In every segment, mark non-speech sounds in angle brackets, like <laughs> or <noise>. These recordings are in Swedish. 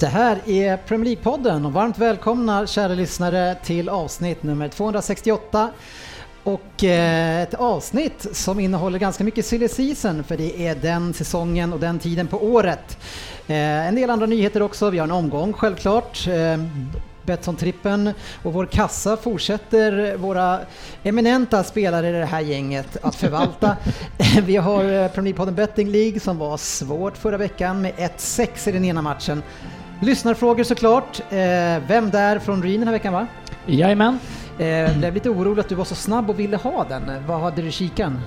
Det här är Premier League-podden och varmt välkomna kära lyssnare till avsnitt nummer 268. Och eh, ett avsnitt som innehåller ganska mycket silly season för det är den säsongen och den tiden på året. Eh, en del andra nyheter också, vi har en omgång självklart. Eh, Betsson-trippen och vår kassa fortsätter våra eminenta spelare i det här gänget att förvalta. <laughs> Vi har Premier League-podden Betting League som var svårt förra veckan med 1-6 i den ena matchen. Lyssnarfrågor såklart. Eh, Vem där från Ryn den här veckan va? Jajamän. Eh, blev lite orolig att du var så snabb och ville ha den. Vad hade du i kikan?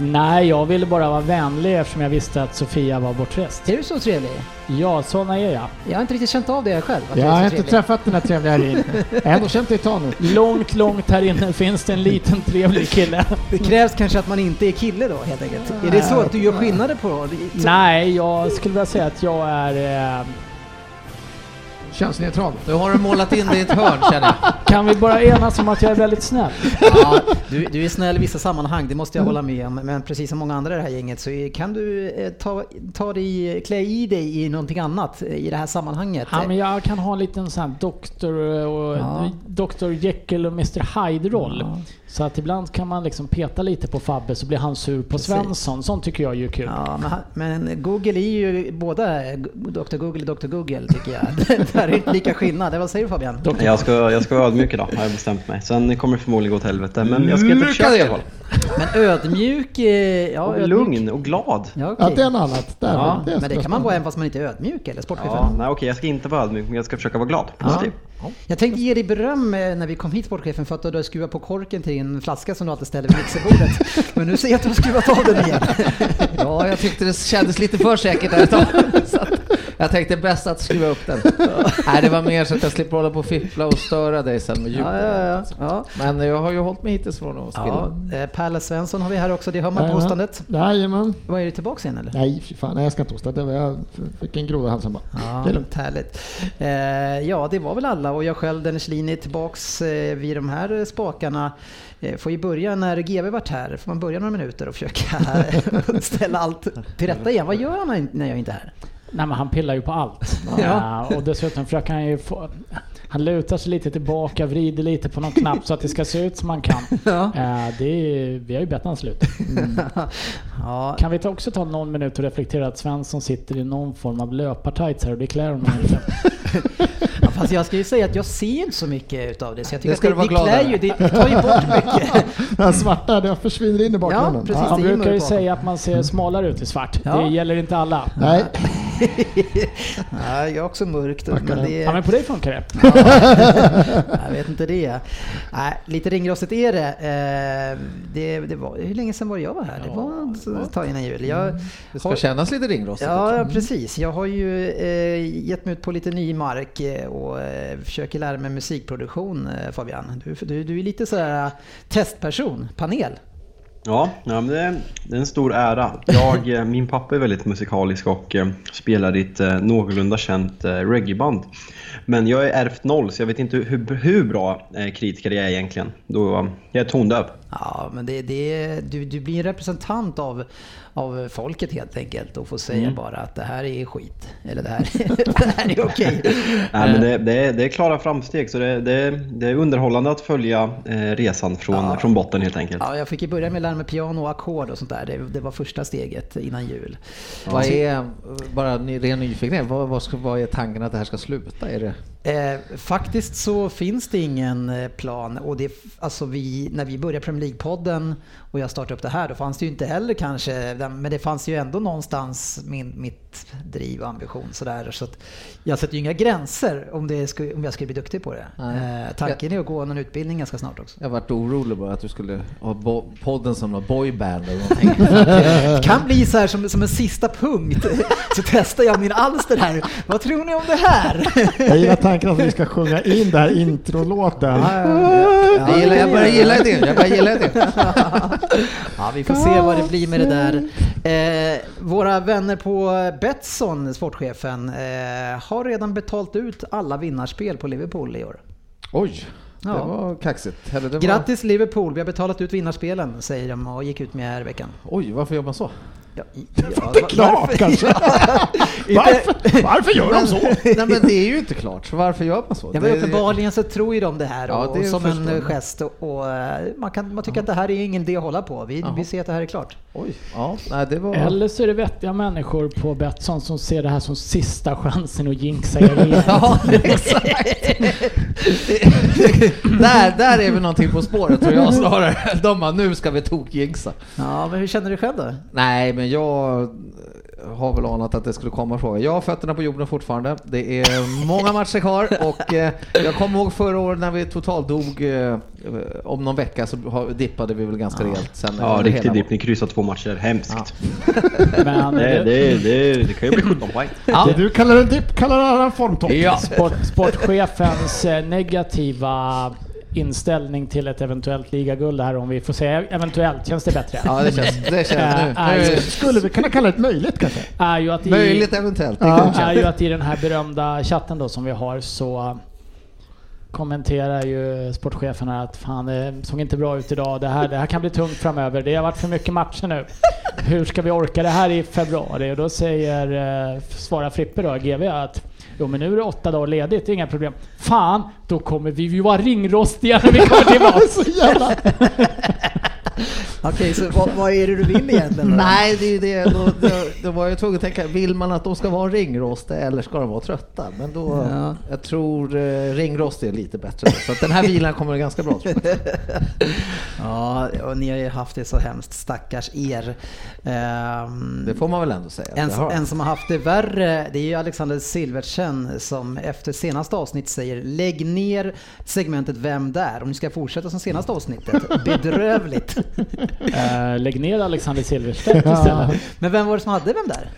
Nej, jag ville bara vara vänlig eftersom jag visste att Sofia var bortrest. Är du så trevlig? Ja, såna är jag. Jag har inte riktigt känt av det själv. Att Jag är har så inte trevlig. träffat den här trevliga här inne. <laughs> Jag har ändå känt dig ett tag nu. Långt, långt här inne finns det en liten trevlig kille. Det krävs kanske att man inte är kille då helt enkelt. Är det så att du gör skillnader på? Nej, jag skulle vilja säga att jag är... Eh, Könsneutral. Nu har du målat in dig i ett hörn känner jag. kan vi bara enas om att jag är väldigt snäll? Ja, du, du är snäll i vissa sammanhang, det måste jag hålla med om. Men precis som många andra i det här gänget så kan du eh, ta, ta dig, klä i dig i någonting annat i det här sammanhanget. Ja, men jag kan ha en liten sån här Dr. och Ja. Jekyll och Mr. Hyde-roll. Ja. Så att ibland kan man liksom peta lite på Fabbe så blir han sur på Precis. Svensson. Sånt tycker jag är ju kul. Ja, men, han- men Google är ju båda Dr. Google och Dr. Google tycker jag. <laughs> Där är inte lika skillnad. Vad säger du Fabian? Jag ska, jag ska vara ödmjuk idag, har jag bestämt mig. Sen kommer det förmodligen gå åt helvete, men jag ska inte försöka i alla fall. Men ödmjuk... Ja, Och ödmjuk. lugn och glad. Ja, Ja, okej. det är något annat. Där, Ja, det är men det kan man vara även fast man inte är ödmjuk eller sportchefen. Ja, nej, okej, jag ska inte vara ödmjuk, men jag ska försöka vara glad. Positiv. Jag tänkte ge dig beröm eh, när vi kom hit sportchefen för att du hade skruvat på korken till en flaska som du alltid ställer vid mixerbordet. <laughs> Men nu ser jag att du har skruvat av den igen. Ja, jag tyckte det kändes lite för säkert där ett tag. <laughs> Jag tänkte bäst att skruva upp den. <laughs> Nej, det var mer så att jag slipper hålla på och fippla och störa dig sen med ljudet. Ja, ja, ja. ja. Men jag har ju hållit mig hittills från att ja spilla. eh, Perla Svensson har vi här också, det hör man på hostandet. Jajamän. Vad är det tillbaks igen eller? Nej, fy fan. Nej, jag ska inte hosta. Det var, jag fick en groda i halsen bara. Ja, Det är lugnt. härligt. Eh, ja, det var väl alla och jag själv, Dennis Lin, är tillbaks eh, vid de här spakarna. Får ju börja när GW varit här, får man börja några minuter och försöka <laughs> ställa allt till rätta igen. Vad gör han när jag inte är här? Nej men han pillar ju på allt. <laughs> Ja. Eh, och dessutom försöker han ju få... Han lutar sig lite tillbaka, vrider lite på någon knapp så att det ska se ut som han kan. <laughs> Ja. Eh, det är, vi har ju bett han slut. <laughs> ja, Kan vi ta- också ta någon minut och reflektera att Svensson sitter i någon form av löpartights här och det klär honom inte. <laughs> Ja, fast jag ska ju säga att jag ser inte så mycket utav det. Så jag tycker Det ska att du det, vara det glad ju, det, det tar ju bort mycket. <laughs> Den svarta, det försvinner in i bakgrunden. precis. Det är ju brukar ju säga att man ser smalare ut i svart. Ja. Det gäller inte alla. Nej, <laughs> Ja, jag är också mörkt. Men det, Ja men på dig funkar det. jag vet inte det. Nej, lite ringrostigt är det. Eh, det, det var, hur länge sedan var det jag var här? Det var ett tag innan jul. Jag, Det ska kännas lite ringrostigt Ja, ja, precis. Jag har ju eh, gett mig ut på lite ny mark eh, och eh, försöker lära mig musikproduktion eh, Fabian. Du, du, du är lite sådär testperson, panel. Ja, ja det, är, en stor ära. Jag, min pappa är väldigt musikalisk och spelar i ett någorlunda känt reggaeband. Men jag är ärvt noll, så jag vet inte hur, hur bra kritiker jag är egentligen. Då, jag är tondöv. Ja, men det, det, du, du blir en representant av, av folket helt enkelt och får säga bara att det här är skit. Eller det här, <laughs> det här är okej. <laughs> Nej, men det, det, är, det är klara framsteg, så det, det, det är underhållande att följa eh, resan från, från botten helt enkelt. Ja, jag fick ju börja med att lära mig piano och ackord och sånt där. Det, det var första steget innan jul. Vad är, bara ren nyfikenhet, vad, vad, ska, vad är tanken att det här ska sluta? Är det? Eh, faktiskt så finns det ingen eh, plan. Och det, alltså vi, när vi började Premier League-podden och jag startade upp det här då fanns det ju inte heller kanske, men det fanns ju ändå någonstans min, mitt driv och ambition sådär. Så att jag sätter ju inga gränser om, det om jag skulle bli duktig på det. Eh, tanken är att gå någon utbildning ganska snart också. Jag varit orolig bara att du skulle ha bo- podden som någon boyband eller någonting. <laughs> Det kan bli så här som, som en sista punkt. <laughs> Så testar jag min alster här. Vad tror ni om det här? Jag gillar tanken att vi ska sjunga in den här introlåten. Jag, gillar, jag börjar gilla idén, jag börjar gilla idén. <laughs> Ja, vi får se vad det blir med det där. Eh, våra vänner på Betsson, sportchefen, eh, har redan betalt ut alla vinnarspel på Liverpool i år. Oj, det Ja. var kaxigt. Eller det var... Grattis Liverpool, vi har betalat ut vinnarspelen, säger de och gick ut med här i veckan. Oj, varför gör man så? Ja, i- ja, Det är klart kanske. <laughs> Varför, varför gör de så? <laughs> Nej men det är ju inte klart, så varför gör man så? Ja, men uppenbarligen så tror ju de det här Ja, och, det som en jag. gest och, och eh, man, kan, man tycker att det här är ingen idé att hålla på. Vi, vi ser att det här är klart. Oj, ja, nej det var... Eller så är det vettiga människor på Betsson som ser det här som sista chansen att jinxa er. <laughs> Ja, exakt. där, där är vi någonting på spåret tror jag snarare. De bara, nu ska vi tokjinxa. Ja, men hur känner du själv då? Nej, men jag har väl anat att det skulle komma en fråga. Jag har fötterna på jorden fortfarande. Det är många matcher kvar <laughs> och eh, jag kommer ihåg förra året när vi totaldog. Eh, om någon vecka så har- dippade vi väl ganska rejält. Sen Ja, under riktig hela dipp. Ni kryssar två matcher. Hemskt. <laughs> Men Det, det, det, det kan ju bli <laughs> 17 poäng. Ja. Det du kallar en dipp kallar en annan formtopp. Ja. Sport, sportchefens eh, negativa inställning till ett eventuellt ligaguld här om vi får säga eventuellt, känns det bättre? Ja, det känns, det känns nu. Äh, nu äh, Skulle vi kunna kalla det möjligt kanske? Är ju att i, möjligt eventuellt. Det Ja. är ju att i den här berömda chatten då som vi har så kommenterar ju sportchefen här att fan det såg inte bra ut idag. Det här, det här kan bli tungt framöver. Det har varit för mycket matcher nu. Hur ska vi orka det här i februari? Och då säger, eh, svarar Frippe då, GV att Jo men nu är det åtta dagar ledigt, det är inga problem. Fan, då kommer vi ju vara ringrostiga när vi kommer tillbaka. <laughs> Okej, så vad, vad är det du vill egentligen? Nej, det är det. Då, då, då var jag tvungen att tänka, vill man att de ska vara ringrostiga eller ska de vara trötta? Men då, Ja. jag tror eh, ringrostig är lite bättre. Så att den här vilan kommer ganska bra tror jag. <laughs> Ja, och ni har ju haft det så hemskt, stackars er. Ehm, Det får man väl ändå säga. en, en som har haft det värre, det är ju Alexander Silvertsen som efter senaste avsnitt säger lägg ner segmentet Vem där? Om ni ska fortsätta som senaste avsnittet. <laughs> Bedrövligt. Eh, lägg ner Alexander Silverstedt istället. Men vem var det som hade Vem där?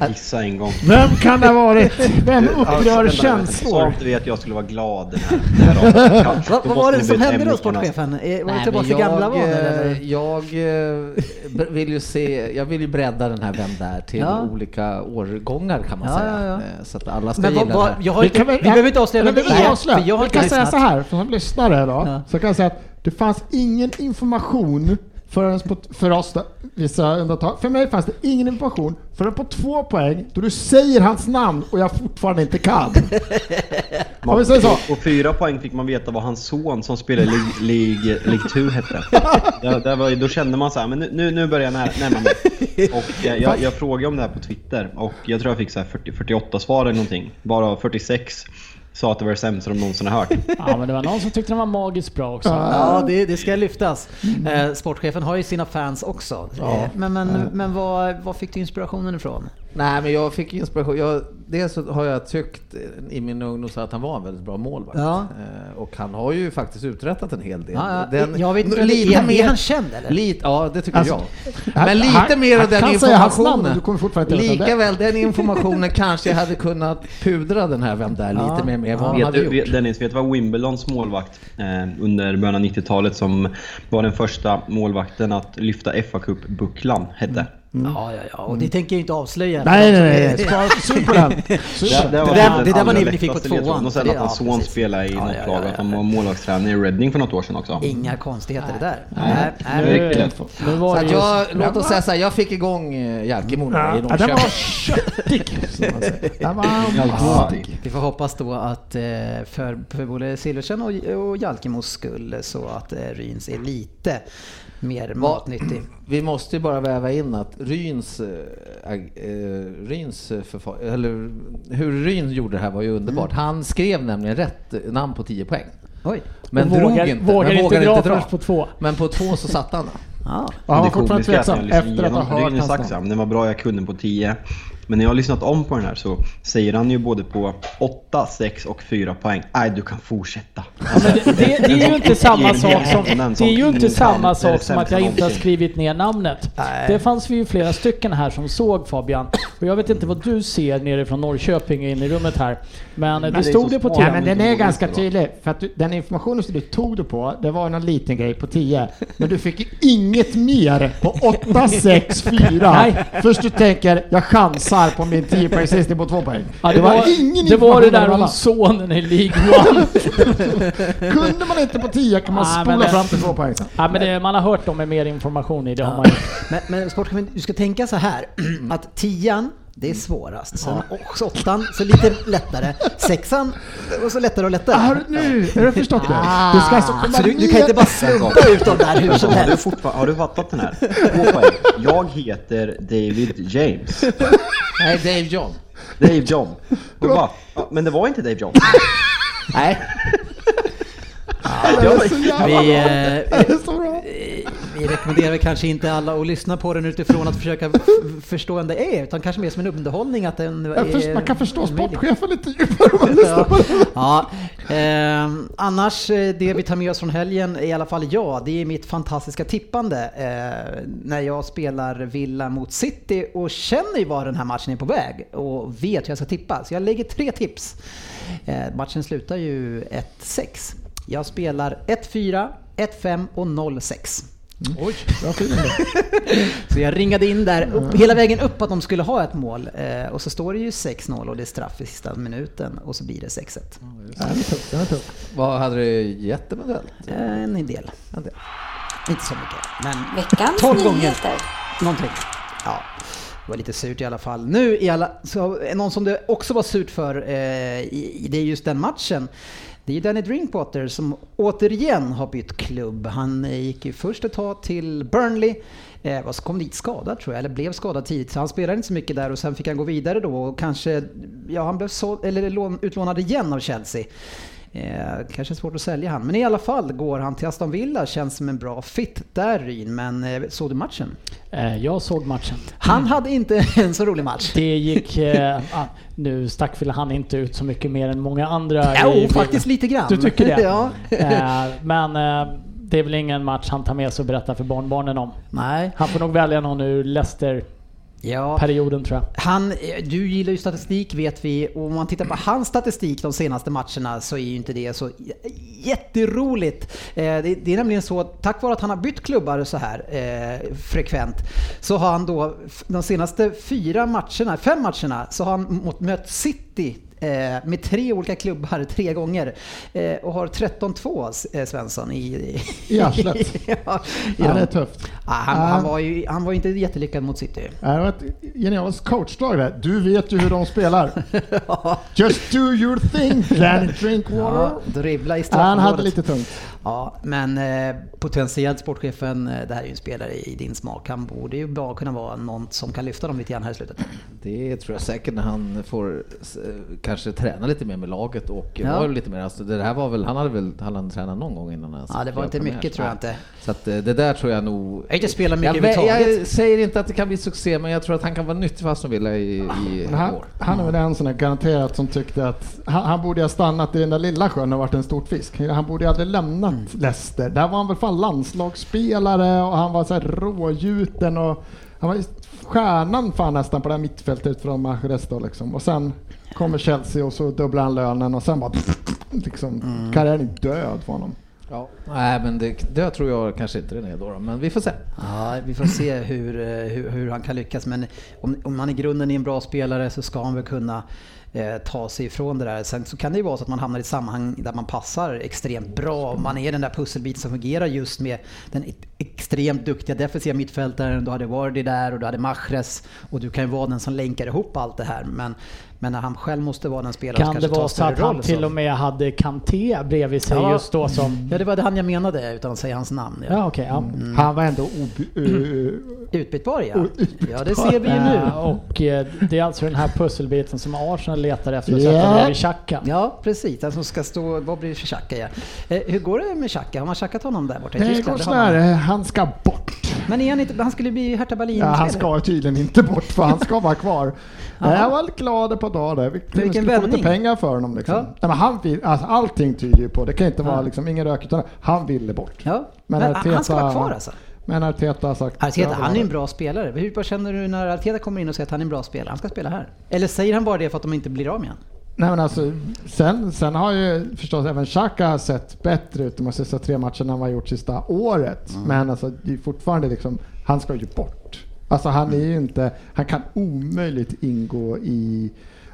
Ja, gissa en gång. Vem kan det ha varit? Vem Du, alltså, upprör Jag känslor? sa inte vi att jag skulle vara glad den här, den här. <laughs> Ja, Vad, var det som hände då, sportchefen? Eh, Var det Nej, tillbaka till gamla jag, vanor? eh, eller? Jag eh, b- vill ju se, jag vill ju bredda den här Vem där till Ja. olika årgångar kan man Ja, säga. ja, ja. Eh, Så att alla ska Men gilla vad, det har, Vi kan vi väl- behöver inte avslöja Men vem vi det är, för jag Vi kan säga så här, som lyssnare då, Ja. så kan jag säga att det fanns ingen information förrän på, för oss, då, vissa undantag. För mig fanns det ingen information förrän på två poäng då du säger hans namn och jag fortfarande inte kan. <laughs> Om vi säger så. På fyra poäng fick man veta vad hans son som spelar i League, League, League 2 hette. <laughs> Det, det var, då kände man så här, men nu- nu, nu börjar jag när, närma mig. Och eh, jag, jag frågade om det här på Twitter och jag tror jag fick så här 40, 48 svar eller någonting. Bara 46 sa att det var det sämsta de någonsin har hört. <laughs> Ja men det var någon som tyckte den var magiskt bra också. Ja, det, det ska lyftas. Eh, sportchefen har ju sina fans också. Eh, men men, men vad, vad fick du inspirationen ifrån? Nej men jag fick inspiration. Jag, dels har jag tyckt i min ungdom så att han var en väldigt bra målvakt. Ja. Eh, Och han har ju faktiskt uträttat en hel del. Ja, ja, Den- jag vet inte, lite är, mer- är han känd eller? Lite, ja det tycker Alltså, jag. Men lite han- mer av den informationen. du kommer fortfarande inte veta Lika det. väl den informationen kanske jag hade kunnat pudra den här Vem där lite mer med vad han Vet hade du, gjort. Dennis, vet du vad Wimbledons målvakt eh, under början av 90-talet som var den första målvakten att lyfta FA-cup-bucklan hette? Ja, ja, ja. Och det tänker jag inte avslöja. Nej, nej, nej. Spara sug på den. Det, <laughs> Det där- det där var ni- ni fick på tvåan, Och sen det- att hans son spelade i Ja, något ja, ja, lag, ja. att han var målvaktstränare i Reading för något år sedan också. Inga konstigheter det där. Nej. Nej, nej, Det är Nu, Så det att just, jag, låt oss säga så här, jag fick igång eh, Jalkemo Ja, i den Norrköping. var köttig. Den var matig. <laughs> Vi får hoppas då att eh, för, för både Silversen och, och Jalkemos skull så att eh, Ryns är lite mer matnyttig. <clears throat> Vi måste ju bara väva in att Ryns, äh, Ryns förfar- eller hur Ryn gjorde det här var ju underbart. Han skrev nämligen rätt eh, namn på 10 poäng. Oj. Men och drog vågar, inte. vågar men vågade dra inte först på två. Men på två så satt han. Ja. Och han var det fortfarande tveksam efter att ha hört hans namn. Den var bra, jag kunde på 10. Men när jag har lyssnat om på den här så säger han ju både på 8, 6 och 4 poäng. Nej, du kan fortsätta. Men det, det, det är ju inte samma sak som, det är ju inte samma sak som att jag inte har skrivit ner namnet. Det fanns vi ju flera stycken här som såg Fabian. Och jag vet inte vad du ser nere från Norrköping in i rummet här. Men, det det stod det på smart. Ja, TV. men den är ganska tydlig. För att du, den informationen som du tog det på, det var någon liten grej på 10. Men du fick ju inget mer på 8, 6, 4. Nej. Först du tänker, jag chansar på min 10 poäng sist på 2 poäng. Ja, det, var, ingen det var det där om sonen i League One. <laughs> Kunde man inte på 10 kan man men spola det- fram till 2 poäng sen. Ja, men det, man har hört om med mer information i, det har man ju. Men, men sportchefen, du ska tänka så här <clears throat> att tian det är svårast. Sen också åttan, så lite lättare. Sexan, och så lättare och lättare. Du, nu, har du förstått det? Du ska alltså komma Så du, du kan inte bara slumpa ut dem där hur som Har du, helst. fortfar- har du fattat den här? Jag heter David James. Nej, Dave John. Dave John. Bara, ja, men det var inte Dave John. Nej, <laughs> Vi, eh, bra. <laughs> vi rekommenderar kanske inte alla att lyssna på den utifrån att försöka förstå vem det är, utan kanske mer som en underhållning att den är- man kan förstå sportchefen lite djupare om man lyssnar på det. Ja, ehm, annars eh, det vi tar med oss från helgen, i alla fall jag, det är mitt fantastiska tippande. Eh, när jag spelar Villa mot City och känner ju var den här matchen är på väg och vet hur jag ska tippa. Så jag lägger tre tips. Eh, matchen slutar ju 1-6. Jag spelar 1-4, 1-5 och 0-6. Oj, bra då. <laughs> Så jag ringade in där upp, hela vägen upp att de skulle ha ett mål. Eh, och så står det ju 6-0 och det är straff i sista minuten och så blir det 6-1. Ja, tuff. Vad hade du gett eventuellt? Eh, En del. En del. Inte så mycket, men Veckans 12 gånger. nyheter. någonting. Ja, det var lite surt i alla fall. Nu i alla, så någon som det också var surt för eh, i, i det är just den matchen. Det är ju Danny Drinkwater som återigen har bytt klubb. Han eh, gick ju först ett tag till Burnley. Eh, och så kom dit skadad tror jag, eller blev skadad tidigt. Så han spelade inte så mycket där och sen fick han gå vidare då och kanske, ja han blev så, eller utlånad igen av Chelsea. Eh, kanske svårt att sälja han, men i alla fall går han till Aston Villa, känns som en bra fit där Ryn. Men eh, såg du matchen? Eh, Jag såg matchen. Han hade inte <laughs> en så rolig match. Det gick... Eh, ah, nu stack väl han inte ut så mycket mer än många andra. i Jo, Villa. faktiskt lite grann. Du tycker det? <laughs> ja. Eh, men eh, det är väl ingen match han tar med sig och berättar för barnbarnen om. Nej. Han får nog välja någon ur Leicester-perioden Ja. tror jag. Han, eh, du gillar ju statistik vet vi och om man tittar på hans statistik de senaste matcherna så är ju inte det så jätteroligt. Eh, det, är nämligen så att tack vare att han har bytt klubbar så här eh, frekvent så har han då de senaste fyra matcherna, fem matcherna så har han mött City med tre olika klubbar tre gånger och har 13-2 eh, Svensson i, I arslet. <laughs> ja, i Ja, det är tufft. Ja, han, han, var ju, han var inte jättelyckad mot City. Det var ett genialiskt coachdrag där. Du vet ju hur de spelar. <laughs> Just do your thing, Danny Drinkwater. Ja, dribbla i han hade lite tungt. Ja, men eh, potentiellt sportchefen, eh, det här är ju en spelare i din smak. Han borde ju bra kunna vara någon som kan lyfta dem lite grann här i slutet. Det tror jag säkert när han får eh, kanske träna lite mer med laget och Ja. vara lite mer, alltså det här var väl, han hade väl han hade tränat någon gång innan han Ja, det var inte mycket tror jag inte. Så att eh, det där tror jag nog... Jag inte spelat mycket jag, överhuvudtaget. jag säger inte att det kan bli succé, men jag tror att han kan vara nyttig för Aston Villa i, i Men Han, år. han är väl en sån där garanterat som tyckte att han, han borde ha stannat i den där lilla sjön och varit en stort fisk. Han borde ju aldrig lämnat Mm. Leicester. Där var han väl fan landslagsspelare och han var så här rågjuten och han var stjärnan fan nästan på det här mittfältet från Mahrez då liksom. Och sen kommer Chelsea och så dubblar han lönen och sen bara liksom Mm. karriären är död för honom. Ja. Nej, men det, det tror jag kanske inte den är då, då, men vi får se. Ja, vi får se hur, eh, hur, hur han kan lyckas. Men om, om han i grunden är en bra spelare så ska han väl kunna eh, ta sig ifrån det där. Sen så kan det ju vara så att man hamnar i ett sammanhang där man passar extremt bra. Man är den där pusselbiten som fungerar just med den e- extremt duktiga defensiva mittfältaren. Du hade Wardy där och du hade Mahrez. Och du kan ju vara den som länkar ihop allt det här. Men, men när han själv måste vara den spelare som Kan det kanske tar vara så större att han roll. till och med hade Kanté bredvid sig Ja. just då som... Ja, det var det han jag menade utan att säga hans namn. Ja, okej. ja. Han var ändå ob- uh, <clears throat> Utbytbar ja. Ja, det ser vi ju nu. Eh, Och eh, det är alltså den här pusselbiten som Arsenal letar efter och Ja. sätta ner i Xhaka. Ja, precis. Den som ska stå... Vad blir det för Xhaka? Ja. Eh, hur går det med Xhaka? Har man Xhakat honom där borta i det Tyskland? går Det man. sådär, han ska bort. Men är han inte, han skulle bli Hertha Berlin Ja, han ska tydligen inte bort för han ska vara kvar. Jaha. jag var glad par dagar där. Vi vilken skulle få lite pengar för honom. Liksom. Ja. Nej, men han vill, alltså, allting tyder ju på, det kan inte Ja. vara liksom, ingen rök utan han ville bort. Ja, Men men, Arteta- han ska vara kvar alltså? Men Arteta har sagt... Arteta, han ha är en bra spelare. Hur vad känner du när Arteta kommer in och säger att han är en bra spelare? Han ska spela här. Eller säger han bara det för att de inte blir av med honom? Nej men alltså, sen, sen har ju förstås även Xhaka sett bättre ut de sista tre matcherna han har gjort sista året. Mm. Men alltså, det är fortfarande liksom, han ska ju bort. Alltså han är ju inte, han kan omöjligt ingå i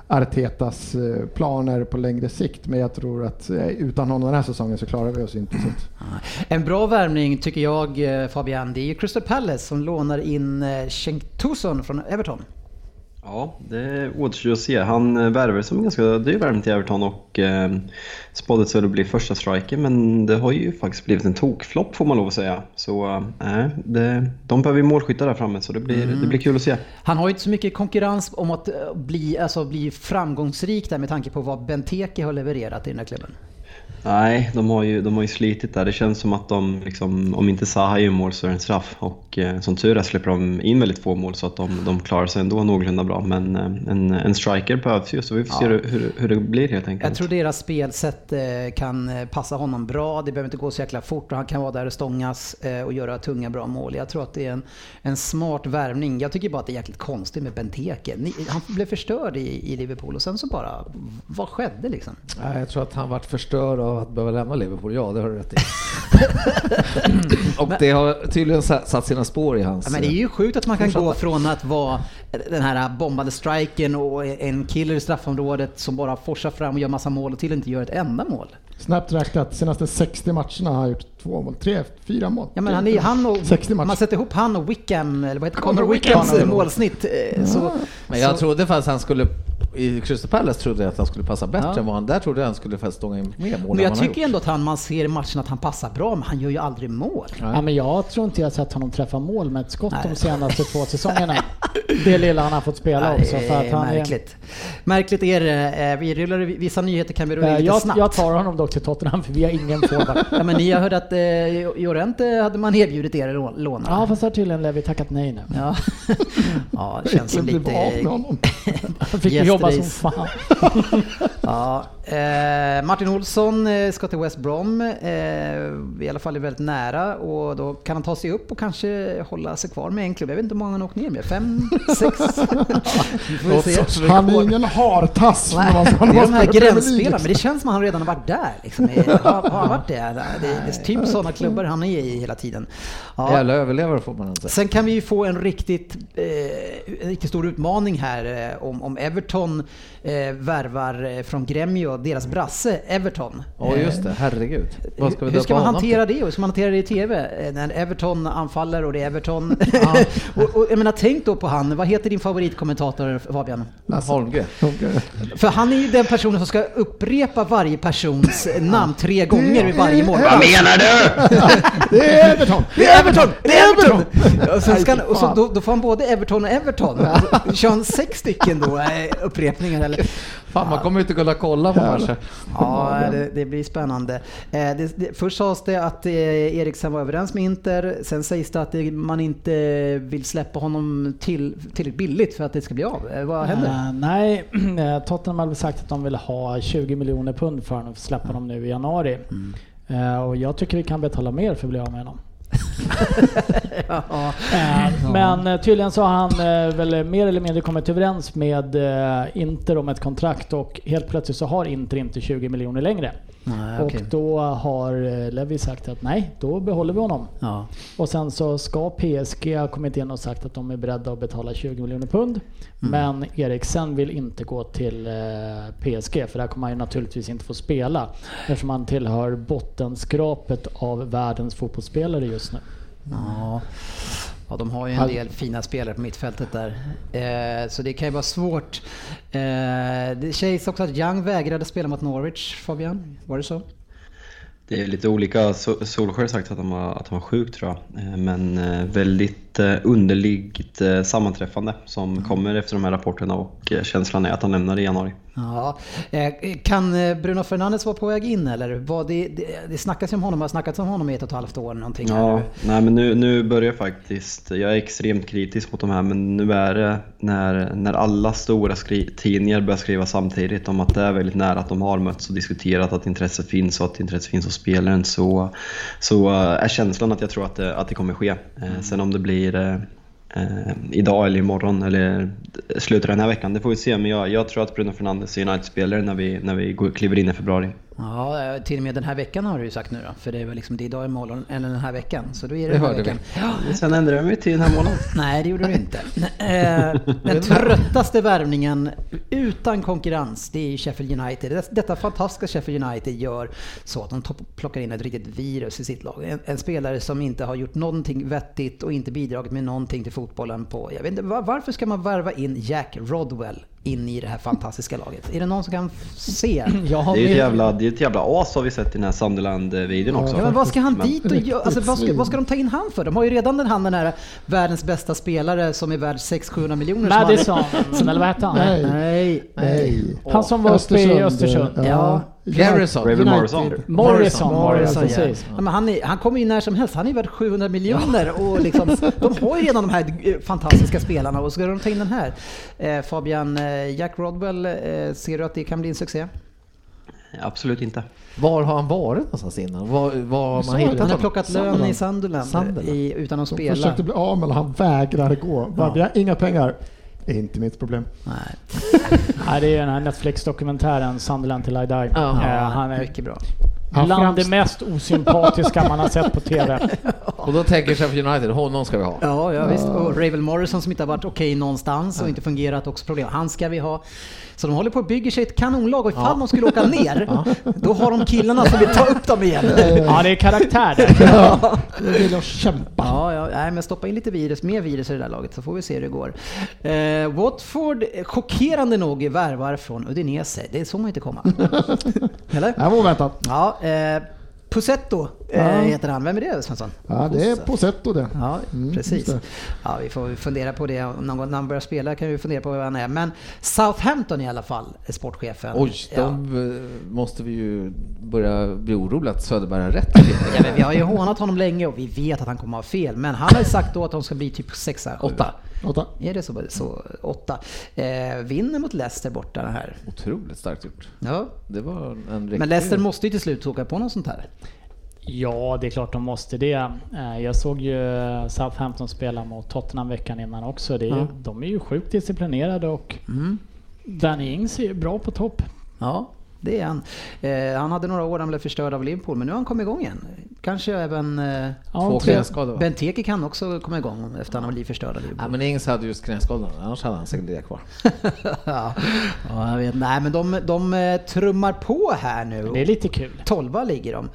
Artetas eh, planer på längre sikt. Men jag tror att eh, utan honom den här säsongen så klarar vi oss inte. En bra värvning tycker jag eh, Fabian, det är ju Crystal Palace som lånar in Cheng Cenk Tosun från Everton. Ja, det återstår att se. Han eh, värvar som en ganska dyr värvning till Everton och eh, spåddes väl att bli första striker men det har ju faktiskt blivit en tokflopp får man lov att säga. Så eh, det, de behöver ju målskyttar där framme så det blir, det blir kul att se. Han har ju inte så mycket konkurrens om att eh, bli, alltså, bli framgångsrik där med tanke på vad Benteke har levererat i den här klubben. Nej, de har ju, de har ju slitit där. Det känns som att de, liksom, om inte Zaha gör mål så är det en straff. Och eh, som tur är släpper de in väldigt få mål så att de, de klarar sig ändå någorlunda bra. Men eh, en, en striker behövs ju så vi får se hur, hur, hur det blir helt enkelt. Jag tror deras spelsätt eh, kan eh, passa honom bra. Det behöver inte gå så jäkla fort och han kan vara där och stångas eh, och göra tunga bra mål. Jag tror att det är en, en smart värvning. Jag tycker bara att det är jäkligt konstigt med Benteke. Ni, han blev förstörd i, i Liverpool och sen så bara, vad skedde liksom? Nej, Jag tror att han varit förstörd av att behöva lämna Liverpool. Ja, det har du rätt i. <laughs> och det har tydligen satt sina spår i hans... Ja, men det är ju sjukt att man kan gå från att vara den här bombade striken och en killer i straffområdet som bara forsar fram och gör massa mål till att inte göra ett enda mål. snabbt räknat, senaste 60 matcherna har han gjort två mål, tre, fyra mål. Ja, men han, är, han och, 60 matcher. om man sätter ihop han och Wickham, eller vad heter Connor Connor Wickhams Wickham. målsnitt. eh, Så, Men jag så, trodde faktiskt han skulle... I Crystal Palace trodde jag att han skulle passa bättre Ja. än vad han... Där trodde jag han skulle stånga in mer mål men jag tycker ändå att han, man ser i matchen att han passar bra, men han gör ju aldrig mål. Ja, men jag tror inte jag sett honom träffa mål med ett skott Nej. de senaste två <laughs> säsongerna. Det lilla han har fått spela Nej, också. För att han är, märkligt. Märkligt är det. Eh, Vi rullar, vissa nyheter kan vi rulla in Eh, lite jag, snabbt. jag tar honom dock till Tottenham för vi har ingen forward. <laughs> Ja, men ni har hört att eh, Llorente hade man erbjudit er låna. Ja fast har tydligen Levi tackat nej nu. Ja, <laughs> ja det känns med lite... honom. Han fick ju Yes, jobba som fan. <laughs> Ja, eh, Martin Olsson eh, ska till West Brom, eh, i alla fall är väldigt nära och då kan han ta sig upp och kanske hålla sig kvar med en klubb. Jag vet inte hur många han har åkt ner med, fem, <laughs> sex? <laughs> Se. Han är ingen hartass. Nej, det är de här gränsspelarna, men det känns som att han redan har varit där. Liksom. Har, har han varit det? Det är, det är typ sådana klubbar han är i hela tiden. Ja. Jävla överlevare får man inte. Sen kan vi ju få en riktigt, eh, en riktigt stor utmaning här eh, om, om Everton ton eh, värvar eh, från Gremio, deras brasse Everton. Ja just det, herregud. Vad ska vi Hur ska man hantera till? det? Hur ska man hantera det i TV? Eh, När Everton anfaller och det är Everton. <laughs> <laughs> och, och, jag menar, tänk då på han, vad heter din favoritkommentator Fabian? Holmgren. För han är ju den personen som ska upprepa varje persons <laughs> namn tre gånger vid varje mål. Vad menar du? Det är Everton! Det är Everton! Det är Everton! Och, sen ska, han- och så, då, då får han både Everton och Everton. Kör han sex stycken då, eh, upprepningar eller? <laughs> Fan, man kommer ju inte kunna kolla på matcher. Ja, det, det blir spännande. Eh, det, det, först sades det att eh, Eriksen var överens med Inter. Sen sägs det att det, man inte vill släppa honom till, tillräckligt billigt för att det ska bli av. Eh, vad händer? Eh, nej, <clears throat> Tottenham har väl sagt att de vill ha 20 miljoner pund för honom för att släppa honom nu i januari. Mm. Eh, och jag tycker vi kan betala mer för att bli av med honom. <laughs> ja. Men eh, tydligen så har han eh, väl mer eller mindre kommit överens med eh, Inter om ett kontrakt och helt plötsligt så har Inter inte 20 miljoner längre. Nej. Och då har eh, Levi sagt att nej, då behåller vi honom. Ja. Och sen så ska PSG ha kommit in och sagt att de är beredda att betala 20 miljoner pund. Mm. Men Eriksen vill inte gå till eh, PSG för där kommer han ju naturligtvis inte få spela. Eftersom han tillhör bottenskrapet av världens fotbollsspelare just nu. Ja. Ja, de har ju en del fina spelare på mittfältet där. Eh, så det kan ju vara svårt. Eh, det sägs också att Young vägrade spela mot Norwich, Fabian. Var det så? Det är lite olika. So- Solskjaer har sagt att han var, att han var sjuk tror jag. Eh, Men eh, väldigt eh, underligt sammanträffande som kommer efter de här rapporterna och känslan är att han lämnar i januari. Ja. Eh, Kan eh, Bruno Fernandes vara på väg in eller? Vad det, det, det snackas ju om honom, har snackats om honom i ett och ett halvt år någonting. Ja, nu. nej men nu, nu börjar faktiskt, jag är extremt kritisk mot de här men nu är det när, när alla stora skri- tidningar börjar skriva samtidigt om att det är väldigt nära att de har mötts och diskuterat att intresse finns och att intresse finns hos spelaren så, så eh, är känslan att jag tror att det, att det kommer ske. Eh, Sen om det blir eh, idag eller imorgon eller slutet av den här veckan, det får vi se. Men jag, jag tror att Bruno Fernandes är United-spelare när vi, när vi går, kliver in i februari. Ja, till och med den här veckan har du ju sagt nu då. För det är liksom det är idag imorgon, eller den här veckan. Så då är det, Det den här hörde vi. veckan. Ja, Sen ändrar jag mig till den här månaden. <laughs> Nej, det gjorde du inte. <laughs> Eh, Den tröttaste värvningen utan konkurrens, det är Sheffield United. Det- Detta fantastiska Sheffield United gör så att de plockar in ett riktigt virus i sitt lag. En, en spelare som inte har gjort någonting vettigt och inte bidragit med någonting till fotbollen på... Jag vet inte, var, varför ska man värva in Jack Rodwell in i det här fantastiska laget? Är det någon som kan se? <clears throat> Jag har Det är ju ett jävla, det är ett jävla as har vi sett i den här Sunderland-videon också. Ja, men vad ska han dit och göra? Alltså, vad, ska, vad ska de ta in han för? De har ju redan den, han den här världens bästa spelare som är värd 600-700 miljoner. Madison, eller vad hette han? Nej. Nej. Nej. Han som var uppe i Östersund. Ja. Garrison. Raven. Morrison. Morrison Morrison, precis. Ja, men han, är, han kommer ju när som helst, han är värd 700 miljoner och liksom, <laughs> de har ju redan de här eh, fantastiska spelarna och ska de ta in den här. Eh, Fabian, eh, Jack Rodwell, eh, ser du att det kan bli en succé? Absolut inte. Var har han varit någonstans innan? Var, var har man hittat Han har plockat lön i Sunderland, Sunderland. I, utan att De spela. försökte bli av med han vägrar gå. Bara, Ja. Vi har inga pengar. Det är inte mitt problem. Nej. <laughs> Nej, det är ju den här Netflix-dokumentären Sunderland till I Die. Ja. Eh, Ja, han är mycket bra. Han bland framst- det mest osympatiska man har sett på TV. <laughs> Och då tänker Sheffield United, honom ska vi ha. Ja, ja visst. Och Ravel Morrison som inte har varit okej någonstans och inte fungerat också problem. Han ska vi ha. Så de håller på att bygga sig ett kanonlag och ifall de skulle åka <laughs> ner, då har de killarna som vill ta upp dem igen. <laughs> Ja, det är karaktär där. Ja, det vill jag kämpa. Ja, ja, nej, men stoppa in lite virus, mer virus i det där laget så får vi se hur det går. Eh, Watford, chockerande nog, värvar från Udinese. Det såg man inte komma. Eller? Det var oväntat. Ja, eh, Pusetto Ja. heter han. Vem är det Svensson? Ja, det är Posetto det. Ja, Mm, precis. det. Ja, vi får fundera på det. Någon gång när han börjar spela kan vi fundera på vem han är. Men Southampton i alla fall, är sportchefen. Oj, ja. de eh, måste vi ju börja bli oroliga att Söderberg har rätt. <laughs> Ja, men vi har ju hånat honom länge och vi vet att han kommer att ha fel. Men han har ju sagt då att de ska bli typ sexa, åtta. Åtta. Är det så? så åtta. Eh, vinner mot Leicester borta det här. Otroligt starkt gjort. Ja. Det var en riktig... Men Leicester måste ju till slut åka på något sånt här. Ja, det är klart de måste det. Eh, Jag såg ju Southampton spela mot Tottenham veckan innan också. Det är, ju- Ja. De är ju sjukt disciplinerade och Mm. Danny Ings är ju bra på topp. Ja, det är han. Eh, han hade några år han blev förstörd av Liverpool, men nu har han kommit igång igen. Kanske även eh, Ja, knäskador? Benteke kan också komma igång efter att han har blivit förstörd av Ja, Liverpool. men Ings hade just knäskadorna, annars hade han säkert det kvar. <laughs> ja, ja, jag vet. Nej, men de, de eh, trummar på här nu. Det är lite kul. 12 ligger de.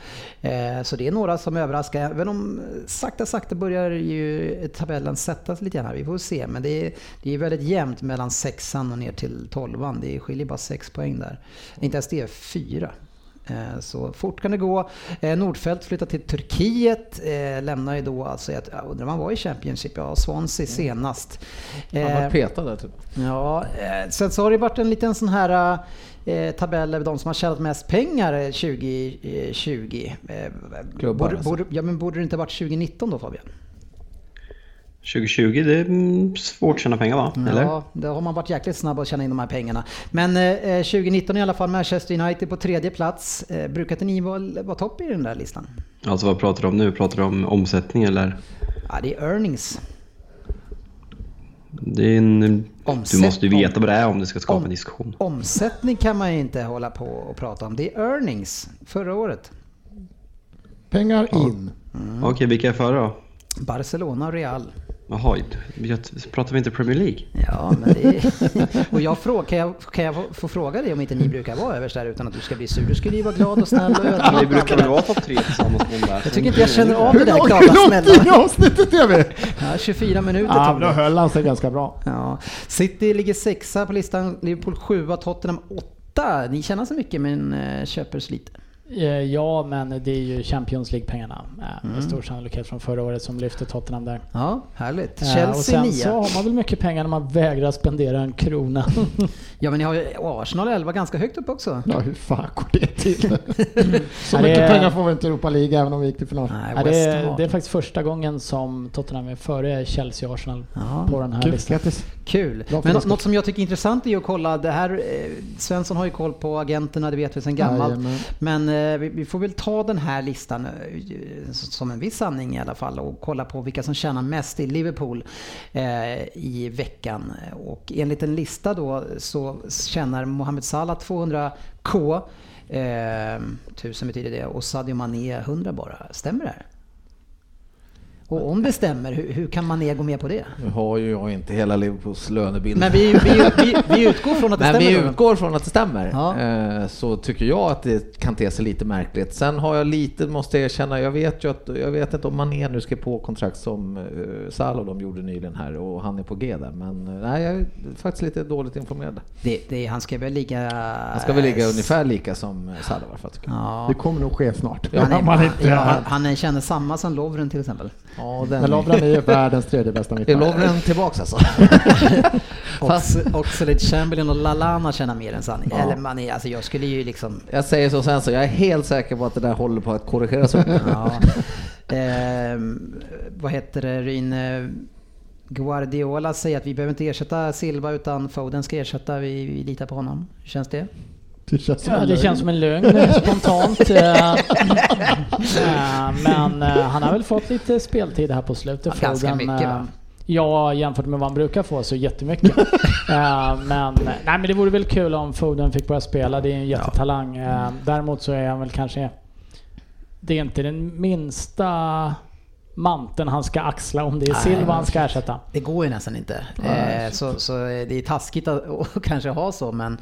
Eh, så det är några som överraskar. Även om eh, sakta sakta börjar ju tabellen sättas lite grann här. Vi får se. Men det är, det är väldigt jämnt mellan sexan och ner till tolvan. Det skiljer bara sex poäng där. Inte ens det, fyra. Eh, Så fort kan det gå. Eh, Nordfeldt flyttar till Turkiet. Eh, lämnar ju då alltså, jag undrar om han var i Championship? Ja, Swansea senast. Han var petad där typ. Ja, sen så har det varit en liten sån här tabell över de som har tjänat mest pengar eh, 2020. Eh, Klubbar borde, alltså. borde, ja, men borde det inte varit 2019 då Fabian? 2020, det är mm, svårt att tjäna pengar va? Eller? Ja, då har man varit jäkligt snabb att tjäna in de här pengarna. Men eh, 2019 i alla fall, Manchester United på tredje plats. Eh, brukar inte ni vara, vara topp i den där listan? Alltså vad pratar du om nu? Pratar du om omsättning eller? Ja, det är earnings. Det är en, du måste ju veta vad det är om du ska skapa om- en diskussion. Omsättning kan man ju inte hålla på och prata om. Det är earnings. Förra året. Pengar in. Okej, vilka är före då? Barcelona och Real. Jaha, pratar vi inte Premier League? Ja, men det är... <laughs> Och jag frågar, kan jag, kan jag få, få fråga dig om inte ni brukar vara överst där utan att du ska bli sur? Du skulle ju vara glad och snäll och Vi ödmjuk. brukar väl vara topp tre tillsammans med där. Jag tycker inte jag känner av det där glada hur långt in i snälla. avsnittet är vi? Ja, 24 minuter Ja, då det. höll han sig ganska bra. Ja. City ligger sexa på listan, Liverpool sjua, Tottenham åtta. Ni tjänar så mycket men eh, köper så lite. Eh, Ja, men det är ju Champions League-pengarna eh, Mm. med stor sannolikhet från förra året som lyfte Tottenham där. Ja, härligt. Eh, och Chelsea sen så 9. har man väl mycket pengar när man vägrar spendera en krona. <laughs> Ja men ni har ju Arsenal 11 ganska högt upp också. Ja, hur fan går det till? <laughs> Så det mycket är- pengar får vi inte i Europa League även om vi gick till final. Nej, det, är, det är faktiskt första gången som Tottenham är före Chelsea och Arsenal Ja, på den här Kul, listan. grattis. Kul. Bra Men något som jag tycker är intressant är ju att kolla, det här, Svensson har ju koll på agenterna, det vet vi sedan gammalt. Jajamän. Men eh, Eh, vi, får väl ta den här listan eh, som en viss sanning i alla fall och kolla på vilka som tjänar mest i Liverpool eh, i veckan. Och enligt en lista då så tjänar Mohamed Salah 200k, eh, 1000 betyder det, och Sadio Mané 100 bara. Stämmer det här? Och om det stämmer, hur, hur kan Mané gå med på det? Nu har ju jag inte hela Liverpools lönebild. Men vi, vi, vi, vi utgår från att det <laughs> Men stämmer. vi då. utgår från att det stämmer. Ja. Eh, Så tycker jag att det kan te sig lite märkligt. Sen har jag lite, måste jag erkänna, jag vet ju att, jag vet inte om Mané nu ska på kontrakt som eh, Salah och de gjorde nyligen här och han är på G där. Men eh, nej, jag är faktiskt lite dåligt informerad. Det, det, han ska väl ligga... Han ska väl ligga ungefär lika som Salah i alla fall. Ja. Det kommer nog ske snart. Han, <laughs> är, Om man inte ja, han, han känner samma som Lovren till exempel. Ja, den Men Lovren är ju världens tredje bästa Är mittback. Lovren tillbaks alltså? <laughs> Fast Oxlade Chamberlain och Lalana tjänar mer än Sanni. Eller man är, alltså jag skulle ju liksom... Jag säger så sen så, jag är helt säker på att det där håller på att korrigeras upp. Ja. Ehm, vad heter det, Ryn? eh, Guardiola säger att vi behöver inte ersätta Silva utan Foden ska ersätta, vi, vi litar på honom. Hur känns det? Det känns som Ja, en det lögn. känns som en lögn eh, spontant. eh, <laughs> eh, Men han har väl fått lite speltid här på slutet. Ja, ganska mycket, va? Ja, jämfört med vad han brukar få så jättemycket. <laughs> Men, nej, men det vore väl kul om Foden fick börja spela. Det är en jättetalang. Eh, Däremot så är han väl kanske... Det är inte den minsta manteln han ska axla om det är Silva han ska ersätta. Det går ju nästan inte. Eh, så, så det är taskigt <laughs> att, kanske ha så men,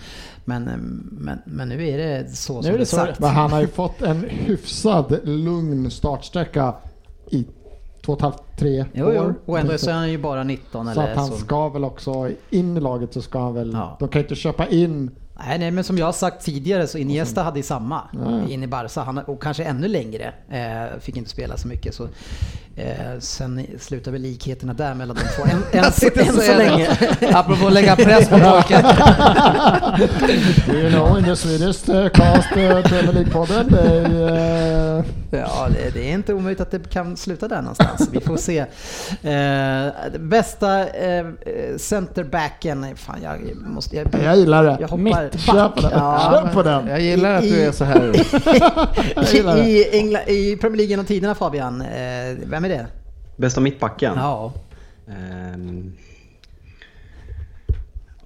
men, men, men nu är det så Nu som är det det sagt. Men han har ju fått en hyfsad lugn startsträcka i två och ett halvt, tre Jo, år. jo. Och ändå så är han ju bara 19 Så eller att han så. ska väl också in i laget så ska han väl, Ja. de kan inte köpa in Nej, nej, men som jag har sagt tidigare så Iniesta hade ju samma Ja. in i Barca. Han, och kanske ännu längre. Eh, fick inte spela så mycket. Så, eh, sen slutar väl likheterna där mellan de två. Än, än, så, än så länge. <laughs> Apropå att lägga press på pojken. <laughs> You know, in the Swedish uh, cast uh, Premier League-podden. they, uh, Ja, det, det är inte omöjligt att det kan sluta där någonstans. Vi får se. Eh, bästa eh, centerbacken, fan jag måste... Jag, Jag gillar det. jag hoppar... Mittback. Kör på den. Ja, Kör på den. Jag gillar att du I- är så här. <laughs> det. I, Engla, I Premier League genom tiderna Fabian, eh, vem är det? Bästa mittbacken? Ja. Ehm.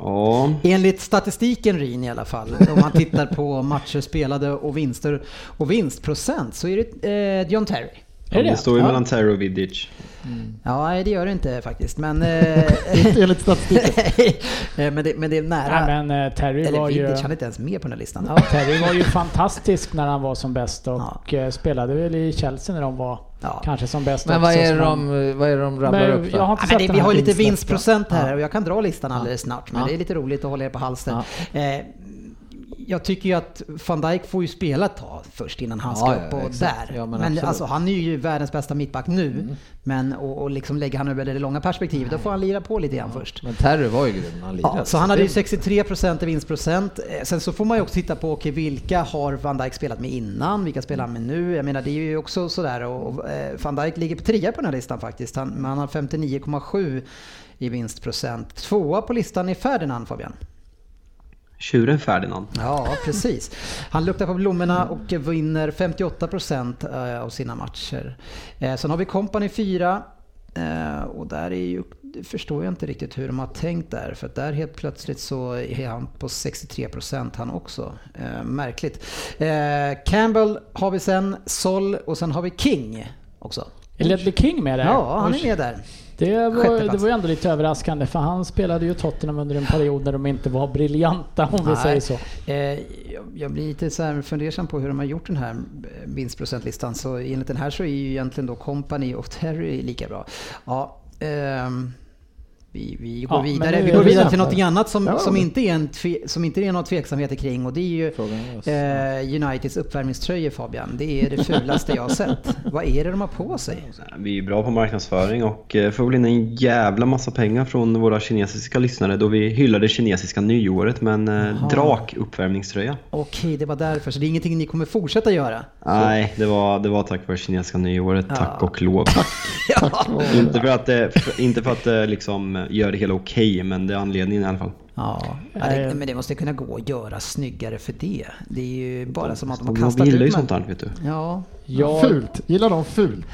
Ja, Enligt statistiken Rin i alla fall, om man tittar på matcher spelade och vinster och vinstprocent så är det eh, John Terry. Är det det står ju Ja. mellan Terry och Vidic. Ja, nej, det gör det inte faktiskt, men... <laughs> Eh, enligt statistiken. <laughs> eh, men, det, men det är nära. Nej, men eh, Terry Eller var ju... Vidic, han är inte ens med på den här listan. Ja, <laughs> Terry var ju fantastisk när han var som bäst och eh, spelade väl i Chelsea när de var Ja. kanske som bäst Men vad är, de, vad är det de rabblar Men upp jag har då? inte Ja, det, vi har lite vinstprocent här Ja. och jag kan dra listan alldeles snart men Ja. det är lite roligt att hålla er på halster. Eh, jag tycker ju att van Dijk får ju spela ett tag först innan han ska Ja, upp ja, och exakt. där. Ja, men men. Mm. alltså, han är ju världens bästa mittback nu. Men och, och liksom lägger han över det långa perspektivet då får han lira på lite grann först. Men Terry var ju grym när han lirade. Ja, så han hade ju 63% i vinstprocent. Eh, Sen så får man ju också titta på okej, vilka har Van Dijk spelat med innan, vilka spelar han med nu? Jag menar det är ju också sådär och, och eh, Van Dijk ligger på trea på den här listan faktiskt. Han, han har 59,7 i vinstprocent. Tvåa på listan är Ferdinand Fabian. Tjuren Ferdinand. Ja, precis. Han luktar på blommorna och vinner 58% eh, av sina matcher. Eh, Sen har vi Company 4. eh, Och där är ju, det förstår jag inte riktigt hur de har tänkt där. För att där helt plötsligt så är han på 63% han också. Märkligt. Campbell har vi sen, Sol och sen har vi King också. Är Ledley King med där? Ja, han är med där. Det var, det var ju ändå lite överraskande för han spelade ju Tottenham under en period när de inte var briljanta om vi Nej. säger så. Eh, jag- blir lite så här fundersam på hur de har gjort den här eh, vinstprocentlistan. Så enligt den här så är ju egentligen då Company och Terry lika bra. Ja, ehm, vi, vi går Ja, vidare, vi går vidare till något annat som, Ja, som, inte är en tve, som inte är några tveksamheter kring och det är ju eh, Uniteds uppvärmningströjor Fabian. Det är det fulaste jag har sett. Vad är det de har på sig? Vi är bra på marknadsföring och eh, får väl in en jävla massa pengar från våra kinesiska lyssnare då vi hyllar det kinesiska nyåret med en eh, drakuppvärmningströja. Okej, det var därför. Så det är ingenting ni kommer fortsätta göra? Nej, det var, det var tack vare kinesiska nyåret, tack Ja. och lov. <laughs> Ja. inte för att för, inte för att det liksom gör det hela okej, men det är anledningen i alla fall. Ja, ja det, men det måste kunna gå att göra snyggare för det. Det är ju bara som att de har De kastat gillar ju ut sånt här, vet du. Ja. Jag, Fult. Gillar de fult?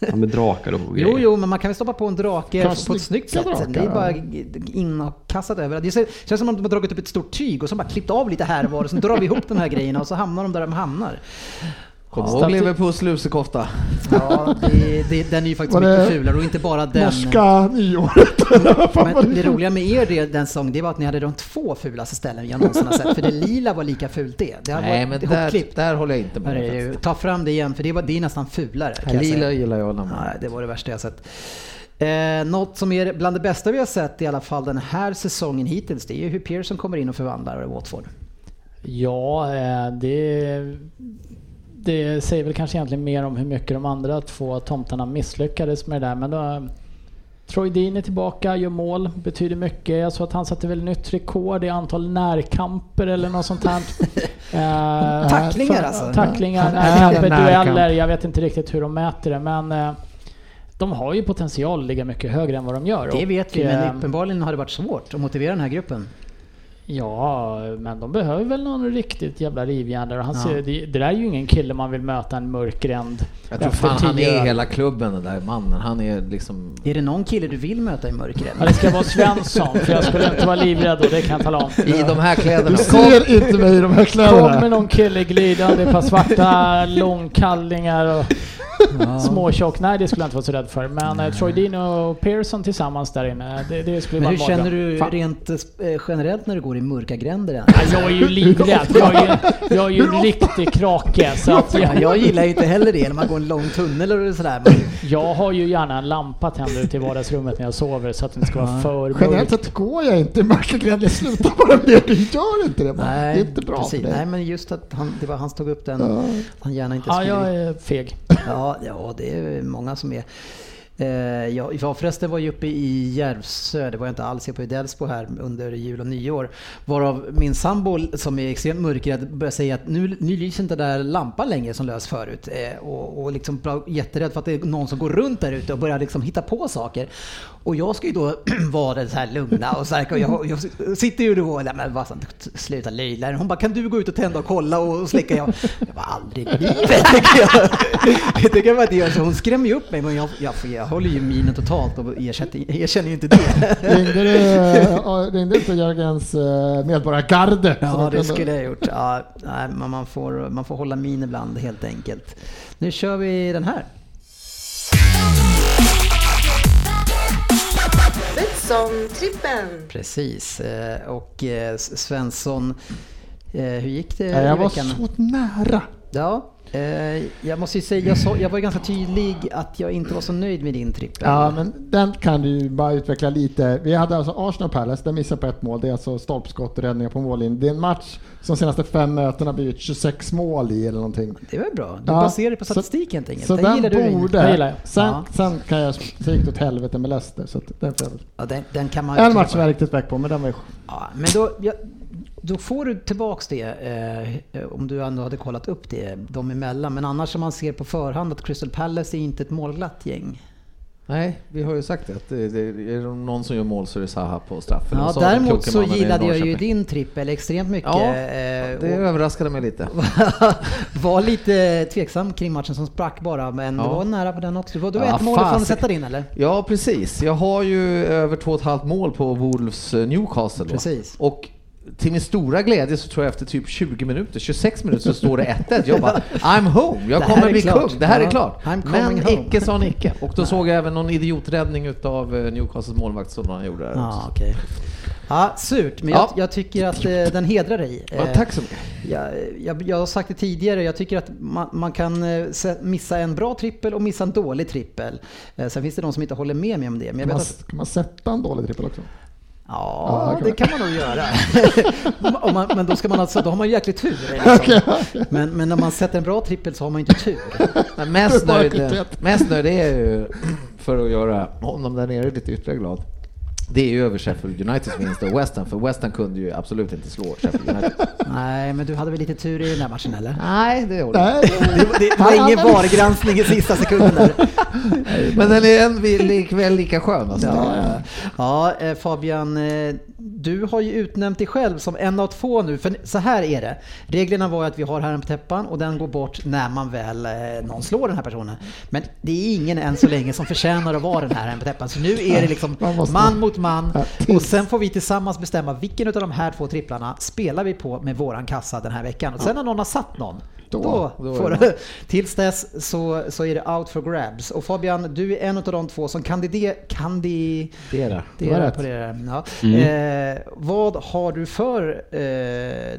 Ja, med drakar och grejer. Jo, jo, men man kan väl stoppa på en drake Kanske på ett snyggt sätt. Det är drakar, bara ja. inkastat över. Det känns som att de har dragit upp ett stort tyg och så bara klippt av lite här och var och så drar vi ihop de här grejerna och så hamnar de där de hamnar. Kom Ja. ihåg Liverpools lusekofta. Ja, det, det, den är ju faktiskt mycket fulare och inte bara den. Norska nyåret. <laughs> Men det roliga med er det- den säsongen, det var att ni hade de två fulaste ställen jag någonsin har sett. För det lila var lika fult det. Det Nej, men där, där håller jag inte med. Ta fram det igen, för det, var, det är nästan fulare. kan jag Lila säga. gillar jag. när man- Nej, det var det värsta jag sett. Eh, något som är bland det bästa vi har sett i alla fall den här säsongen hittills, det är ju hur Pearson kommer in och förvandlar Watford. ja, eh, det, det säger väl kanske egentligen mer om hur mycket de andra två tomtarna misslyckades med det där. Men då, Troy Dean är tillbaka, gör mål, betyder mycket. Jag såg att han satte väl nytt rekord i antal närkamper eller något sånt här. <laughs> Eh, Tacklingar för- alltså? Tacklingar, närkamper, dueller. Jag vet inte riktigt hur de mäter det men eh, de har ju potential att ligga mycket högre än vad de gör. Det vet vi, eh, men uppenbarligen har det varit svårt att motivera den här gruppen. Ja, men de behöver väl någon riktigt jävla rivjärn där. Och Han Ja. ser, det, det där är ju ingen kille man vill möta en mörkränd Jag tror fan han är hela klubben den där mannen. Han är liksom... Är det någon kille du vill möta i mörkret? Ja, det ska vara Svensson, för jag skulle inte vara livrädd och det kan jag tala om. I de här kläderna. Du ser inte mig i de här Kommer kläderna. någon kille glidande i ett par svarta långkallingar och <laughs> småtjock. Nej, det skulle jag inte vara så rädd för. Men eh, Troy Dean och Pearson tillsammans där inne, det, det skulle Men vara hur mardröm. känner du Fan. rent eh, generellt när du går i mörka gränder? än? Ja, jag är ju livrädd. Jag är ju, jag är ju <laughs> en riktig krake. Så att Ja, jag, jag gillar ju inte heller det när man går en lång tunnel eller sådär. Men jag har ju gärna en lampa tänd ute i vardagsrummet när jag sover så att det inte ska vara för Generellt mörkt. sett går jag inte i mörka kläder. Jag slutar bara med det. Du gör inte det. bara. nej, det är inte bra precis. för dig. Nej, men just att han, det var han som tog upp den. Ja. Han gärna inte Ja, skulle... jag är feg. Ja, ja, det är många som är. Eh, jag, jag förresten var ju uppe i Järvsö, det var jag inte alls, jag på i Delsbo här under jul och nyår. Varav min sambo som är extremt mörkrädd började säga att nu, nu lyser inte den där lampan längre som lös förut. Eh, och, och liksom jätterädd för att det är någon som går runt där ute och börjar liksom hitta på saker. Och jag ska ju då <clears throat> vara den så här lugna och starka och jag, jag sitter ju då och nej, men bara sluta löjla. Hon bara kan du gå ut och tända och kolla och släcka? Jag, jag bara aldrig i livet <laughs> tycker jag. Jag tycker bara så. Hon skrämmer ju upp mig men jag, jag, jag håller ju minen totalt och erkänner ju inte det. <laughs> Ringde du ringde inte Jörgens eh, medborgargarde? Ja de det skulle jag ha gjort. Ja, nej, men man, får, man får hålla min ibland helt enkelt. Nu kör vi den här. Betsson-trippen. Precis. eh, Och eh, Svensson, hur gick det Ja, i jag var veckan? så nära. Ja, jag måste ju säga, jag, sa, jag var ju ganska tydlig att jag inte var så nöjd med din trippel. Ja, men den kan du ju bara utveckla lite. Vi hade alltså Arsenal Palace, den missade på ett mål. Det är alltså stolpskott och räddningar på mållinjen. Det är en match som de senaste fem mötena blivit 26 mål i eller någonting. Det var bra. Du Ja, baserar det på så- statistik helt enkelt. Så Den den gillar du in. borde... Den gillar jag. Sen, Ja. sen kan jag gick åt helvete med Leicester. Så att den får jag. Ja, den, den kan man En match var jag riktigt väck på, men den var ju... Ja, men då, ja, då får du tillbaks det eh, om du ändå hade kollat upp det dem emellan. Men annars om man ser på förhand att Crystal Palace är inte ett målglatt gäng. Nej, vi har ju sagt det. Att det, det, är det någon som gör mål så är det Zaha på straffen. Ja, däremot så gillade jag ju din trippel extremt mycket. Ja, eh, Det och överraskade mig lite. <laughs> var lite tveksam kring matchen som sprack bara, men det Ja. var nära på den också. Var du Ja, ett mål ifrån att sätta din eller? Ja, precis. Jag har ju över två och ett halvt mål på Wolves Newcastle. Då. Precis. Och till min stora glädje så tror jag efter typ 20 minuter, 26 minuter så står det 1-1. Jag bara I'm home, jag kommer bli klart. kung, det här Ja. är klart. Men home. icke sa Nicke. Och då såg jag även någon idioträddning utav eh, Newcastles målvakt som han gjorde där Ja, också. okej. Ja, surt, men Ja. jag, jag tycker att eh, den hedrar dig. Ja, Eh, tack så mycket. Jag, jag, jag har sagt det tidigare, jag tycker att man, man kan eh, missa en bra trippel och missa en dålig trippel. Eh, Sen finns det de som inte håller med mig om det. Men jag Kan vet man, att, kan man sätta en dålig trippel också? Ja, Ja, det kan man nog göra. <laughs> Man, men då, ska man alltså, då har man ju jäkligt tur. Liksom. Men, men när man sätter en bra trippel så har man inte tur. Men mest nöjd, mest nöjd är jag ju, för att göra honom där nere lite ytterligare glad, det är ju över Sheffield Uniteds vinst och West Ham, för West Ham kunde ju absolut inte slå Sheffield United. Nej, men du hade väl lite tur i den här matchen eller? Nej, det håller jag Nej, Det, det var ingen VAR-granskning i sista sekunden där. Men den är en, likväl lika skön alltså. Ja, ja. ja eh, Fabian, eh, du har ju utnämnt dig själv som en av två nu. För så här är det. Reglerna var ju att vi har herren på täppan och den går bort när man väl, eh, någon slår den här personen. Men det är ingen än så länge som förtjänar att vara den här herren på täppan. Så nu är det liksom Man mot man. Och sen får vi tillsammans bestämma vilken av de här två tripplarna spelar vi på med våran kassa den här veckan. Och sen när någon har satt någon, Då- då, då får det du, tills dess så, så är det out for grabs. Och Fabian, du är en av de två som kandiderar, kandi, Det är det. det Det var är rätt. på det. Ja. Mm. Eh, vad har du för eh,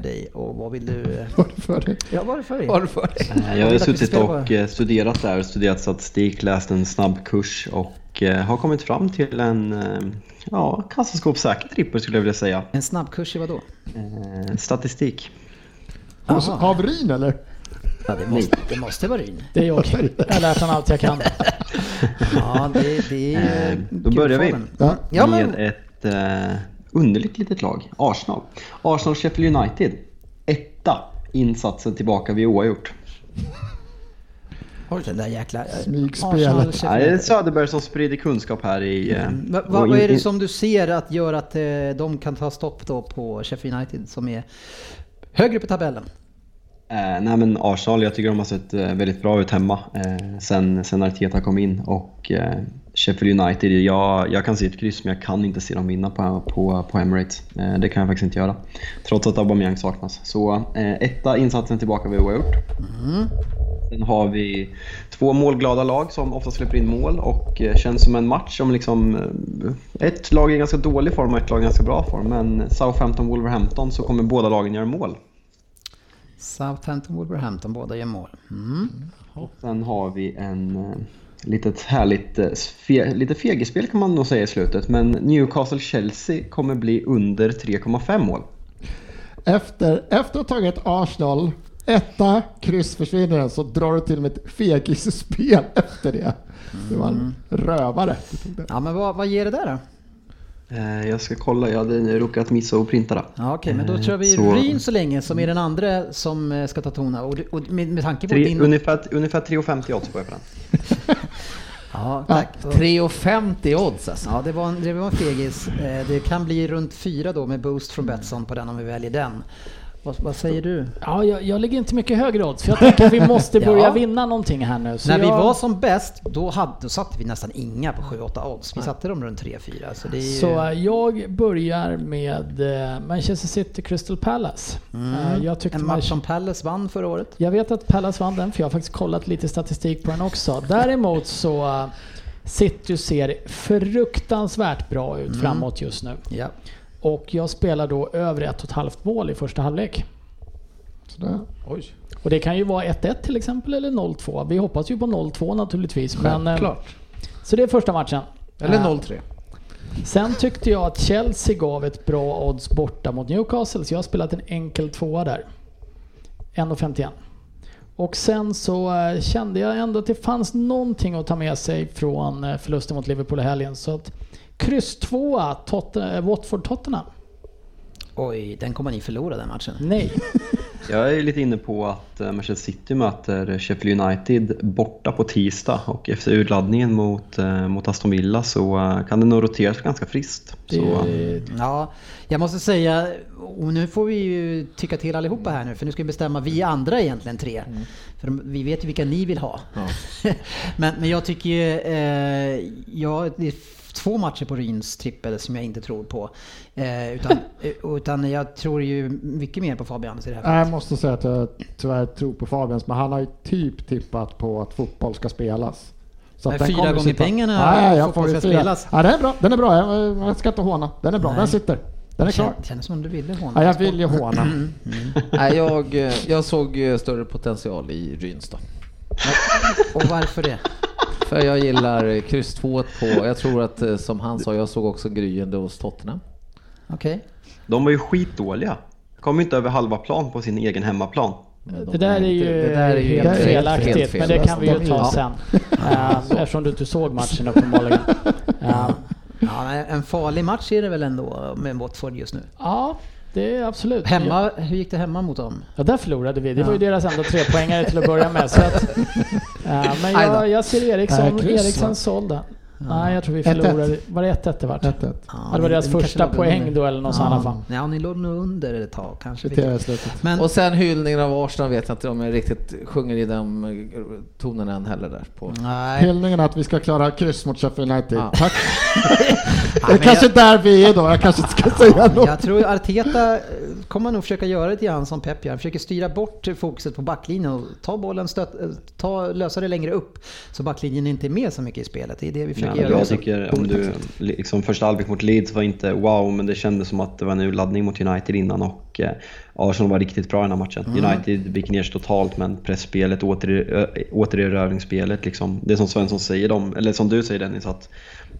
dig och vad vill du... <laughs> vad är det för dig? Ja, vad har du för dig? Vad har du för dig? Eh, Jag har suttit och eh, studerat där, studerat statistik, läst en snabb kurs och eh, har kommit fram till en ja, kassaskåpssäker trippel skulle jag vilja säga. En snabbkurs i vad då? Eh, Statistik. Hos. Havrin eller? Ja, det, måste, det måste vara Ryn. Det är jag. Jag har lärt honom allt jag kan. Ja, det, det är Eh, Då börjar vi. Ja. Ja, med ett eh, underligt litet lag, Arsenal. Arsenal Sheffield United, etta insatsen tillbaka vid oavgjort. oj, den där jäkla... Smygspelet. Sheffield det är. Söderberg som sprider kunskap här i... eh, Mm. Va, va, vad är det som du ser att gör att eh, de kan ta stopp då på Sheffield United som är högre i tabellen? Eh, nej men Arsenal, jag tycker de har sett eh, väldigt bra ut hemma eh, sen, sen Arteta kom in och eh, Sheffield United, jag, jag kan se ett kryss men jag kan inte se dem vinna på, på, på Emirates. Eh, det kan jag faktiskt inte göra. Trots att Aubameyang saknas. Så eh, etta insatsen tillbaka vid oavgjort. Sen har vi två målglada lag som ofta släpper in mål och eh, känns som en match som liksom... Ett lag är i ganska dålig form och ett lag i ganska bra form. Men Southampton-Wolverhampton så kommer båda lagen göra mål. Southampton, Wolverhampton, båda gör mål. Mm. Sen har vi en eh, litet härligt, eh, fe, lite fegespel kan man nog säga i slutet. Men Newcastle-Chelsea kommer bli under 3,5 mål. Efter, efter att ha tagit Arsenal, etta, kryss försvinner den, så drar du till med ett fegisspel <laughs> efter det. Det var en rövare. tog det. Ja, men vad, vad ger det där då? Eh, Jag ska kolla, jag hade råkat missa att printa det. Ja, Okej, men då Eh, kör vi så- Ryn så länge som är den andra som eh, ska ta tona. Och, och med, med tanke på Tre, din... ungefär ungefär 3,50 odds får jag på den. <laughs> Ja, tack. 3,50 odds alltså. Ja, det var en, det var en fegis. Det kan bli runt fyra då med boost från Betsson på den om vi väljer den. Vad, vad säger du? Ja, jag, jag lägger inte mycket högre odds för jag tänker att vi måste <laughs> börja Ja. vinna någonting här nu. Så När vi jag, var som bäst, då, hade, då satte vi nästan inga på 7-8 odds. Vi satte dem runt 3-4. Så det är ju... Så jag börjar med eh, Manchester City Crystal Palace. Eh, Jag, tyckte en match som Palace vann förra året. jag vet att Palace vann den för jag har faktiskt kollat lite statistik på den också. Däremot så eh, City ser fruktansvärt bra ut framåt just nu. Ja. Och jag spelar då över ett och ett halvt mål i första halvlek. Sådär. Och det kan ju vara 1-1 till exempel eller 0-2. Vi hoppas ju på 0-2 naturligtvis. Men, eh, Klart. så det är första matchen. Eller Eh, 0-3. Sen tyckte jag att Chelsea gav ett bra odds borta mot Newcastle, så jag har spelat en enkel tvåa där. 1,51. Och sen så eh, kände jag ändå att det fanns någonting att ta med sig från eh, förlusten mot Liverpool i helgen. Så att kryss tvåa, Tot- eh, Watford-Tottenham. Oj, den kommer ni förlora den matchen. Nej. <laughs> Jag är lite inne på att eh, Manchester City möter Sheffield United borta på tisdag och efter urladdningen mot, eh, mot Aston Villa så kan det nog roteras ganska friskt. Så, Ja, jag måste säga, och nu får vi ju tycka till allihopa här nu, för nu ska vi bestämma, vi andra egentligen tre. För de- vi vet ju vilka ni vill ha. <laughs> men, men jag tycker ju, eh, ja, det två matcher på Ryns trippel som jag inte tror på. Eh, utan, <laughs> eh, utan jag tror ju mycket mer på Fabians i det här fallet. Jag måste säga att jag tyvärr tror på Fabians, men han har ju typ tippat på att fotboll ska spelas. Så den fyra kommer gånger sitta- pengarna Nej, jag får ska spelas. Ja, den är bra. Den är bra. Jag, jag ska inte håna. Den är bra. Nej. Den sitter. Den är klar. Känns, som om du ville håna. Ja, jag vill ju håna. <laughs> Nej, jag, eh, jag såg eh, större potential i Rynstad. Och varför det? För jag gillar kryss 2 på, jag tror att eh, som han sa, jag såg också gryende hos Tottenham. Okej. De var ju skitdåliga. Kom inte över halva plan på sin egen hemmaplan. De Det där är ju, det där är ju helt felaktigt, helt fel. men det kan vi ju ta sen. <laughs> Uh, eftersom du inte såg matchen uppenbarligen. Uh, <laughs> Ja, en farlig match är det väl ändå med Watford just nu. ja, det är absolut. Hemma, hur gick det hemma mot dem? Ja, där förlorade vi. Det var ju deras enda trepoängare till att börja med. Så att, <laughs> eh, men jag, jag ser Eriksson, kryss, Eriksson såld. Nej, jag tror vi 1-1. förlorade. Var det 1-1 det vart? 1-1. Ja, Ja, det var ni- deras första poäng under. då eller något sånt i alla fall. Ja, ni låg nog under ett tag kanske. Men Och sen hyllningen av Arsenal vet jag inte om jag riktigt sjunger i de eh, tonerna än heller där. På. nej. Hyllningen att vi ska klara kryss mot Sheffield United. Ja. Tack. <laughs> det är kanske där vi är då, jag kanske inte ska säga något. Jag tror Arteta eh, kommer nog försöka göra lite grann som Pep gör. Han försöker styra bort fokuset på backlinjen och ta bollen, stöt, eh, ta, lösa det längre upp. Så backlinjen inte är med så mycket i spelet. Det är det vi Ja, försöker men göra. jag tycker om du, liksom första halvlek mot Leeds var inte wow, men det kändes som att det var en urladdning mot United innan och eh, Arsenal var riktigt bra i den här matchen. United gick ner sig totalt men pressspelet, återerövringsspelet liksom. Det som Svensson säger, de, eller som du säger Dennis, att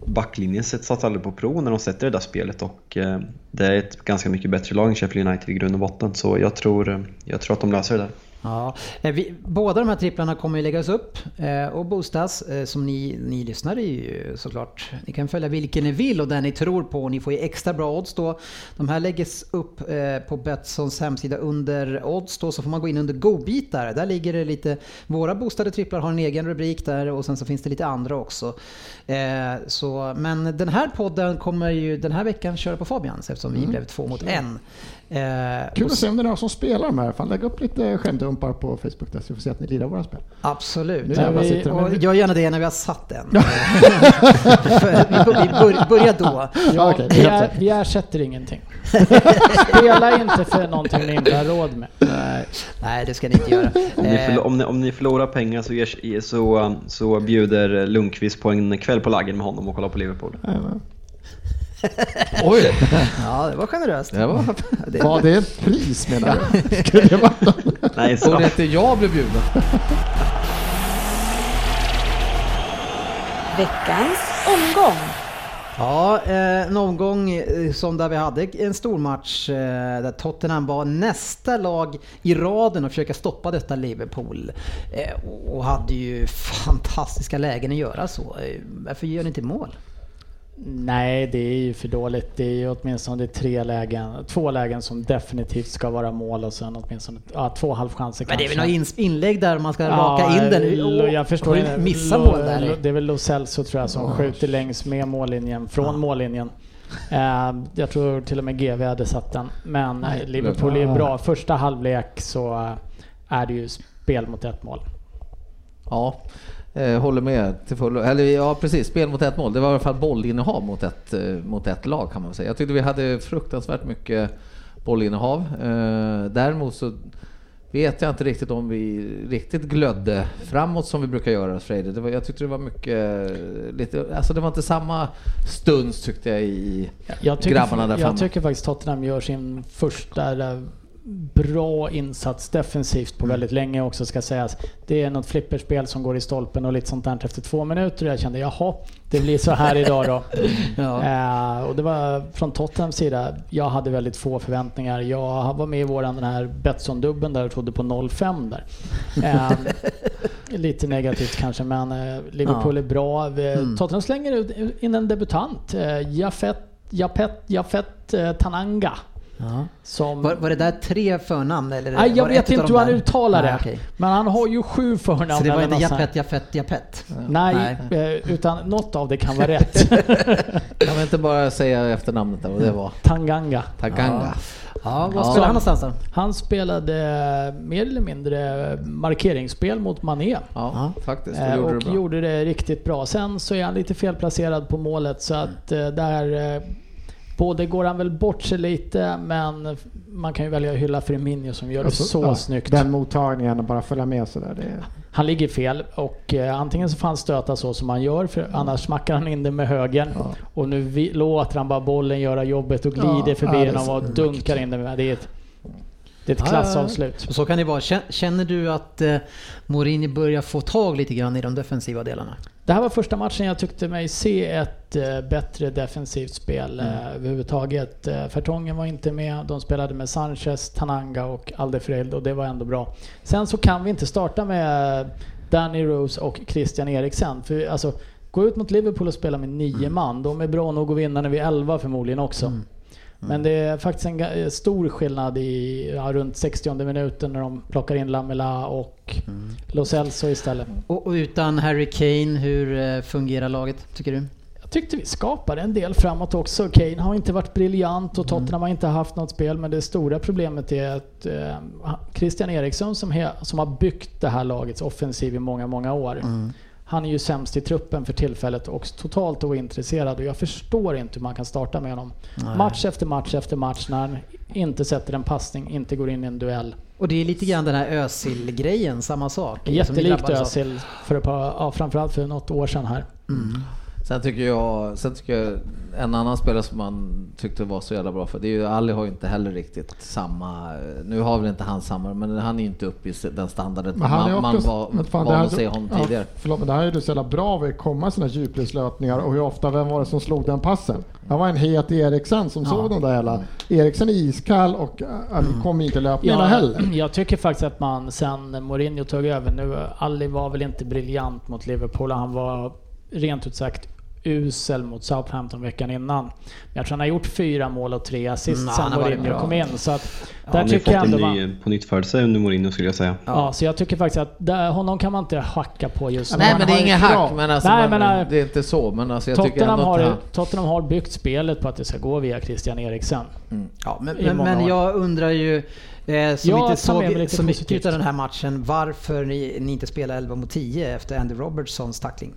backlinjen sätts aldrig på prov när de sätter det där spelet och eh, det är ett ganska mycket bättre lag än Sheffield United i grund och botten. Så jag tror, eh, jag tror att de löser det där. Ja, eh, vi, båda de här tripplarna kommer ju läggas upp eh, och boostas eh, som ni, ni lyssnare är ju såklart. Ni kan följa vilken ni vill och den ni tror på. Ni får ju extra bra odds då. De här läggs upp eh, på Betssons hemsida under odds då så får man gå in under godbitar. Där ligger det lite, våra boostade tripplar har en egen rubrik där och sen så finns det lite andra också. Eh, så, men den här podden kommer ju den här veckan köra på Fabians eftersom vi blev två mot en. Eh, Kul att se om det är några som spelar de här. Fan, lägg upp lite skärmdumpar på Facebook där så vi får se att ni lirar våra spel. Absolut. Nu vi, sitter och gör gärna det när vi har satt den. <laughs> För vi, bör- börjar då. Ja, det Vi, är vi ersätter ingenting. Spela inte för någonting ni inte har råd med. Nej, nej, det ska ni inte göra. Om ni, Eh, förlo- om, ni, om ni förlorar pengar så, ger, så, så bjuder Lundqvist på en kväll på laggen med honom och kollar på Liverpool. Jajamän. Oj! ja, det var generöst. Det var... Det, Var det ett pris menar du? <laughs> Skulle det vara något? Nej, så, inte jag bli bjuden? Veckans omgång. ja, eh, en omgång eh, som där vi hade en stor match eh, där Tottenham var nästa lag i raden att försöka stoppa detta Liverpool. Och- och hade ju fantastiska lägen att göra så. Varför gör ni inte mål? Nej, det är ju för dåligt. Det är ju åtminstone tre lägen, två lägen som definitivt ska vara mål och sen åtminstone ja, två halvchanser Men det är kanske. väl något inlägg där man ska Ja, raka in den? Lo- Jag förstår inte. Missa mål där. Det är väl Lo Celso tror jag som skjuter längs med mållinjen, från mållinjen. Eh, jag tror till och med GV hade satt den. Men eh, Liverpool är bra. Första halvlek så eh, är det ju spel mot ett mål. Ja, eh, håller med till fullo. Eller ja, precis. Spel mot ett mål. Det var i alla fall bollinnehav mot ett, eh, mot ett lag kan man säga. Jag tyckte vi hade fruktansvärt mycket bollinnehav. Eh, däremot så vet jag inte riktigt om vi riktigt glödde framåt som vi brukar göra, Freide. Det var, jag tyckte det var mycket, lite, alltså det var inte samma stuns tyckte jag i Jag tycker, grabbarna där jag framme. tycker faktiskt Tottenham gör sin första eh, bra insats defensivt Mm. på väldigt länge också ska sägas. Det är något flipperspel som går i stolpen och lite sånt där efter två minuter och jag kände jaha, det blir så här idag då. <laughs> Ja. Eh, och det var från Tottenhams sida, jag hade väldigt få förväntningar. Jag var med i våran den här Betsson-dubben där och trodde på 0-5 där. Eh, <laughs> lite negativt kanske men eh, Liverpool Ja. är bra. Mm. Tottenham slänger ut in en debutant, eh, Jafet, Japet, Jafet eh, Tananga. Ja. Som, Var, var det där tre förnamn? Eller Nej, jag vet inte hur han uttalar Nej, det. Men han har ju sju förnamn. Så det var inte. Japet, Japet, Japet? Nej, eh, utan något av det kan vara <laughs> rätt. Kan vi inte bara säga efternamnet där och det var Tanganga. Taganga. Ja, var Ja. spelar han någonstans då? Han spelade eh, mer eller mindre markeringsspel mot Mané. Ja, faktiskt. Eh, Det gjorde och det gjorde det riktigt bra. Sen så är han lite felplacerad på målet så att eh, där... både går han väl bort sig lite, men man kan ju välja att hylla Firmino som gör det Alltså, så ja, snyggt. Den mottagningen och bara följa med sådär. Det. Han ligger fel och eh, antingen så får han stöta så som han gör, för annars smackar han in det med högen. Ja. Och nu vi, låter han bara bollen göra jobbet och glider Ja, förbi ja, så och dunkar in med. Det är ett, det är ett Ja, klassavslut. Och så kan det vara. Kän- Känner du att eh, Mourinho börjar få tag lite grann i de defensiva delarna? Det här var första matchen jag tyckte mig se ett eh, bättre defensivt spel Mm. eh, överhuvudtaget. Eh, Fertongen var inte med, de spelade med Sanchez, Tananga och Alderfereld och det var ändå bra. Sen så kan vi inte starta med Danny Rose och Christian Eriksen. För alltså, gå ut mot Liverpool och spela med nio Mm. man, de är bra nog att vinna när vi är elva förmodligen också. Men det är faktiskt en ga- stor skillnad i ja, runt 60 minuten när de plockar in Lamela och Mm. Lo Celso istället. Och, och utan Harry Kane, hur eh, fungerar laget tycker du? Jag tyckte vi skapade en del framåt också. Kane har inte varit briljant och Tottenham har inte haft något spel. Men det stora problemet är att eh, Christian Eriksson som, he, som har byggt det här lagets offensiv i många, många år. Han är ju sämst i truppen för tillfället och totalt ointresserad. Och jag förstår inte hur man kan starta med honom. Nej. Match efter match efter match när han inte sätter en passning, inte går in i en duell. Och det är lite grann den här Özil-grejen, samma sak. som ni Jättelikt. Özil, för ett par, ja, framförallt för något år sedan här. Sen tycker jag, sen tycker jag en annan spelare som man tyckte var så jävla bra för, det är ju Ali har ju inte heller riktigt samma, nu har väl inte han samma, men han är ju inte uppe i den standarden Men han man, man också, var men fan, det van här- att se honom ja, tidigare. Förlåt, men det här är du så jävla bra vid att komma i sådana djupledslöpningar och hur ofta, vem var det som slog den passen? Det var en het Eriksen som såg den där jävla... Eriksen är iskall och äh, han kom inte löpningarna heller. Jag tycker faktiskt att man sen Mourinho tog över nu, Ali var väl inte briljant mot Liverpool. Han var rent ut sagt usel mot Southampton veckan innan. Men jag tror han har gjort fyra mål och tre assist Mm, sen Mourinho kom in. Så att Han där tycker jag ändå en man, ny på nytt födelse under Mourinho skulle jag säga. Ja, så jag tycker faktiskt att där, honom kan man inte hacka på just nu. Nej men det är bra- hack, men alltså Nej, man, men, äh, det är inte så. Men alltså jag tycker Tottenham ändå har, att Tottenham har byggt spelet på att det ska gå via Christian Eriksen. Ja, men, men, men jag undrar ju, eh, som Jag inte såg så mycket av den här matchen, varför ni, ni inte spelar 11 mot 10 efter Andy Robertsons tackling?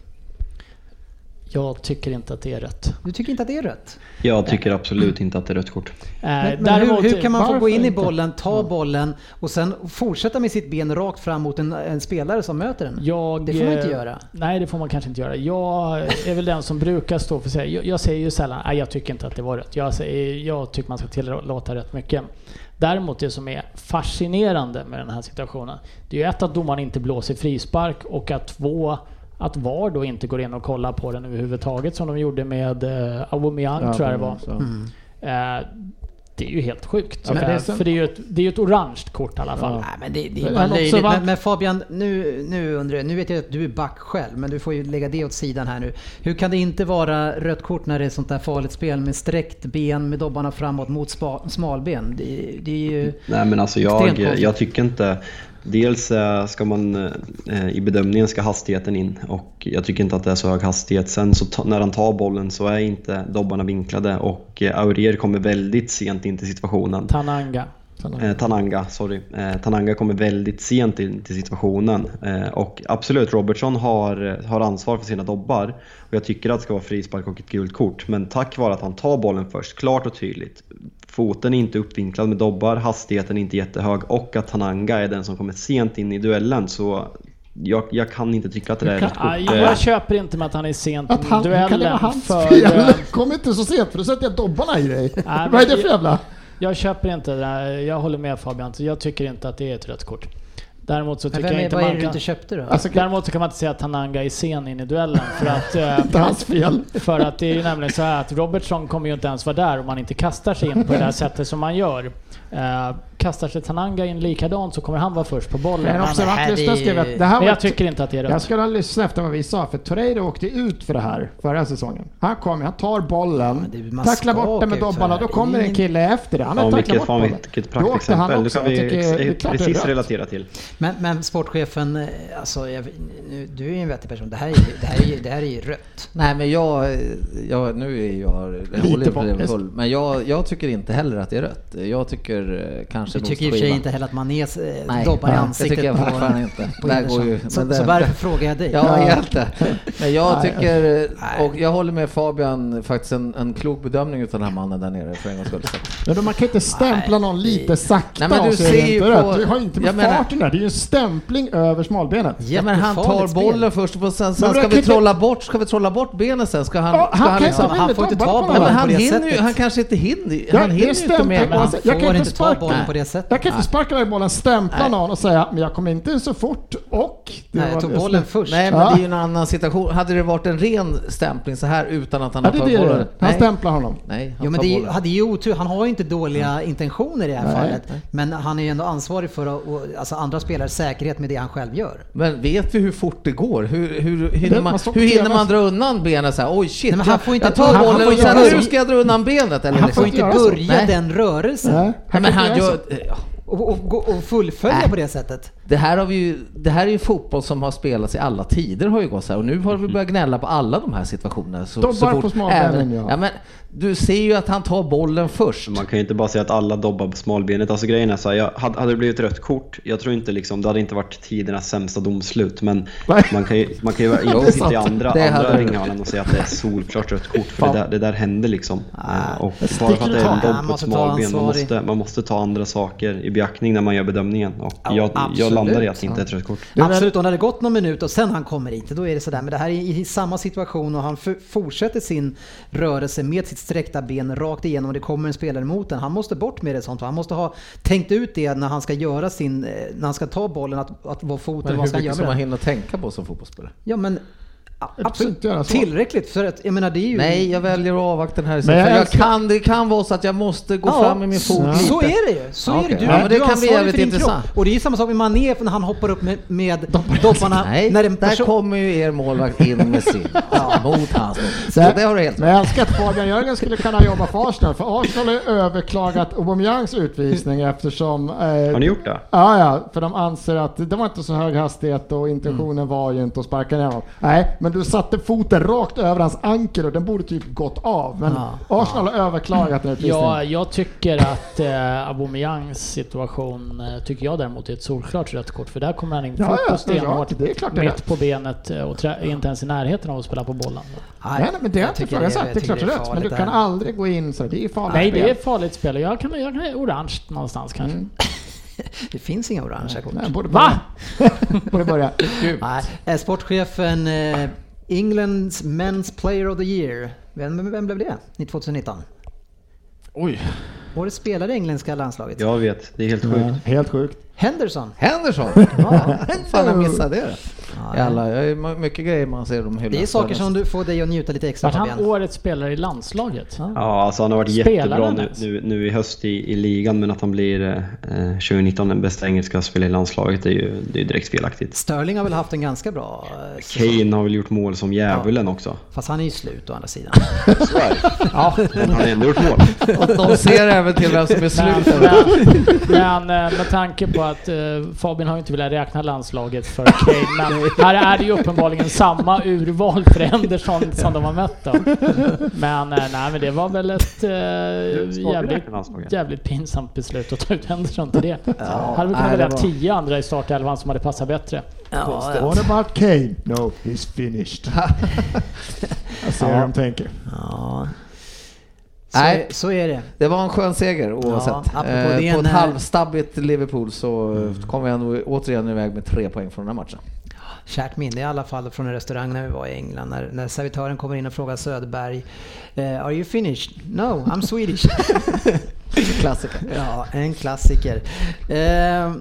Jag tycker inte att det är rätt. Du tycker inte att det är rätt? Jag tycker absolut inte att det är rött kort. Eh, Men, men däremot- hur, hur kan man få gå in i bollen, ta bollen och sen fortsätta med sitt ben rakt fram mot en, en spelare som möter den? Jag, Det får man inte eh, göra. Nej, det får man kanske inte göra. Jag är väl den som brukar stå för sig. Jag, jag säger ju sällan nej jag tycker inte att det var rätt. Jag, säger, jag tycker man ska tillåta rätt mycket. Däremot det som är fascinerande med den här situationen, det är ju ett att domaren inte blåser frispark och att två att VAR då inte går in och kollar på den överhuvudtaget som de gjorde med eh, Aubameyang tror jag det var. Mm. Eh, det är ju helt sjukt. Ja, Eh, det är så- För det är ju ett, det är ett orange kort i alla fall. Nej men det, det är Men bara också löjligt. va- Men, men Fabian, nu, nu undrar jag, nu vet jag att du är back själv, men du får ju lägga det åt sidan här nu. Hur kan det inte vara rött kort när det är sånt där farligt spel med sträckt ben med dobbarna framåt mot spa, smalben? Det, det är ju... Nej men alltså jag, jag tycker inte... Dels eh, ska man eh, i bedömningen ska hastigheten in och jag tycker inte att det är så hög hastighet. Sen så när han tar bollen så är inte dobbarna vinklade och eh, Aurier kommer väldigt sent in till situationen. Tananga. Eh, Tananga, sorry. Eh, Tananga kommer väldigt sent in till situationen. Eh, och absolut, Robertson har, har ansvar för sina dobbar. Och jag tycker att det ska vara frispark och ett gult kort. Men tack vare att han tar bollen först, klart och tydligt. Foten är inte uppvinklad med dobbar, hastigheten är inte jättehög och att Tananga är den som kommer sent in i duellen. Så jag, jag kan inte tycka att det där är rätt kort. jag köper inte med att han är sent Att i han, hur kan det vara duellen. hans För, fel? Kom inte så sent för då sätter jag dobbarna i dig. men Vad är det- för jävla... jag köper inte det. där. Jag håller med Fabian. Jag tycker inte att det är ett rött kort. Däremot så tycker vem jag är, inte vad är man det du kan... inte köpte då? Alltså, Däremot så kan man inte säga att Tananga är sen in i duellen. För att, <laughs> eh, inte hans fel. för att det är ju nämligen så här att Robertson kommer ju inte ens vara där om man inte kastar sig in på det där <laughs> sättet som man gör. Eh, kastar sig Tananga in likadant så kommer han vara först på bollen. Men också det här varit lyssna är- skrivet. Det här Men jag ett- tycker inte att det är Jag rött. skulle ha lyssnat efter vad vi sa, för Torreira åkte ut för det här förra säsongen. Han kommer, han tar bollen, man tacklar bort den med dobbarna, då kommer Det en kille efter det. Han har Ja, tacklat vilket, bort fan, bollen. vilket praktexempel. Det kan vi Jag tycker precis relatera till. Men, men sportchefen, eh, alltså, jag, nu, du är ju en vettig person. Det här är, det här är, det här är ju rött. Nej men jag, jag nu är jag, jag håller på det full, men jag, jag tycker inte heller att det är rött. Jag tycker eh, kanske Du tycker i och för sig inte heller att Manés eh, Nej, doppar i det ansiktet tycker jag på, fortfarande inte. på Där går ju-. Så, det- så varför frågar jag dig? Ja, egentligen. Men jag Nej, tycker, och jag håller med Fabian, faktiskt en, en klok bedömning utav den här mannen där nere för en gångs skull. Men man kan inte stämpla någon lite sakta Nej, men du är det ser inte på- rätt. Du har inte med menar- farten där, det är ju en stämpling över smalbenet. Ja, men han tar bollen först och sen, sen det ska vi inte- trolla bort, ska vi trolla bort benet sen? Ska han, Ja, ska han liksom... inte- han får inte ta Nej, Nej, bollen på det sättet. han kanske inte hinner, Ja, han det är hinner ju inte med. Han Jag kan inte inte ta sparka- bollen på det sättet. Jag kan inte sparka iväg bollen, stämpla Nej. någon och säga men jag kommer inte så fort och... det Nej, var jag tog som- bollen först. Nej men Ja. det är ju en annan situation. Hade det varit en ren stämpling så här utan att han Ja, har tagit bollen? det. Han Nej. stämplar honom. Nej, han Jo men det är, hade ju otur, han har ju inte dåliga intentioner i det här Nej, fallet. Men han är ju ändå ansvarig för att, och, alltså andra spelares säkerhet med det han själv gör. Men vet vi hur fort det går? Hur, hur, Det- hinner, man, hur hinner man dra undan benet så här? Oj shit, Nej, men han får inte jag tar bollen och sen inte nu ska jag dra undan benet. Eller Han liksom. får inte göra så. börja Nej. den rörelsen Nej, Nej, han men och, och, och fullfölja Nej. på det sättet. det, här har vi ju, det här är ju fotboll som har spelats i alla tider har ju gått så här. Och nu har vi börjat gnälla på alla de här situationerna. Så, Dobbar så fort, på smalbenen, ja. ja. men Du ser ju att han tar bollen först. Man kan ju inte bara säga att alla dobbar på smalbenet. Alltså grejen är så här, jag, hade, hade det blivit rött kort, jag tror inte liksom, det hade inte varit tidernas sämsta domslut. Men Nej. man kan ju, man kan ju <laughs> Jo, inte sitta i andra, andra ringhörnan och säga att det är solklart rött kort. För det där, det där händer liksom. Eh, och bara för att det är en dobb på ett smalben, man måste, man måste ta andra saker i beaktning när man gör bedömningen. Och jag, jag absolut. landar i att det inte är ett rött kort. Absolut, om det hade gått någon minut och sen han kommer hit, då är det sådär. Men det här är i samma situation och han fortsätter sin rörelse med sitt sträckta ben rakt igenom och det kommer en spelare mot den. Han måste bort med det sånt. Han måste ha tänkt ut det när han ska göra sin, eh, när han ska ta bollen, att, att vad foten, Men vad hur ska han mycket göra ska man hinna tänka på som fotbollsspelare? Ja men Jag absolut så. tillräckligt för att, jag menar det är ju... Nej, jag väljer att avvakta den här. Men jag jag, älskar- kan, det kan vara så att jag måste gå Ja, fram med min fot lite. Så är det ju. Så Ja, är det. okej. Du, Ja, men det du kan bli ansvarig jävligt för din intressant. kropp. Och det är ju samma sak med Mané när han hoppar upp med, med <laughs> dopparna. Nej, när en där person... kommer ju er målvakt in med sin. <laughs> Ja, mot hans. Så Det- det har du helt Men jag älskar att Fabian Jörgen skulle kunna jobba för Arsenal, för Arsenal har ju överklagat Aubameyangs utvisning eftersom... Eh, Har ni gjort det? Ja, ja, för de anser att det var inte så hög hastighet och intentionen var ju inte att sparka ner honom. Nej, men du satte foten rakt över hans ankel och den borde typ gått av. Men Ja, Arsenal har överklagat den utvisningen. Ja, jag tycker att eh, Aubameyangs situation eh, tycker jag däremot är ett solklart rött kort. För där kommer han in Ja, fort ja, och stenhårt mitt rätt. på benet eh, och trä- är inte ens i närheten av att spela på bollen. Nej, nej, men det är jag inte tycker ifrågasatt. Det är klart det är rätt. Men du kan där. aldrig gå in så. Det är farligt Nej, det är spel. farligt spel. Jag kan, jag kan orange någonstans kanske. Mm. <laughs> Det finns inga orangea kort. Nej, borde Va? börja. <laughs> borde börja. Nej, eh, sportchefen Englands Men's Player of the Year. Vem, vem blev det i 2019? Oj. Årets spelare i engelska landslaget. Jag vet, det är helt Ja, sjukt. helt sjukt. Henderson. Henderson! Ja. <laughs> Fan, jag missade det. Ja, alla, jag är mycket grejer man ser dem hyllas Det är saker som du får dig att njuta lite extra Vart han Fabian. årets spelare i landslaget? Ja. Ja, alltså han har varit Spelar jättebra nu, nu, nu i höst i, i ligan, men att han blir eh, 2019 den bästa engelska spelaren i landslaget är ju det är direkt felaktigt. Sterling har väl haft en ganska bra eh, säsong. Kane har väl gjort mål som djävulen också. Fast han är ju slut å andra sidan. Så är det. <laughs> Ja, men han har ändå gjort mål. Och de ser även till vem som är Men, slut. men, men eh, med tanke på att eh, Fabian har inte velat räkna landslaget för Kane, men här är det ju uppenbarligen samma urval för Henderson som de har mött då. Men eh, nej, men det var väl ett eh, jävligt, jävligt pinsamt beslut att ta ut Henderson till det. hade vi kunnat det välja var- tio andra i startelvan som hade passat bättre. Ja, What about Kane? No, he's finished. Jag ser hur de tänker. ja. Så, Nej. så är det. Det var en skön seger oavsett. apropå eh, på ett halvstabbigt Liverpool så eh, kom jag nog återigen iväg med tre poäng från den här matchen. Kärt minne i alla fall från en restaurang när vi var i England. När, när servitören kommer in och frågar Söderberg eh, Are you finished? No, I'm Swedish. <laughs> Klassiker. ja, en klassiker. Eh,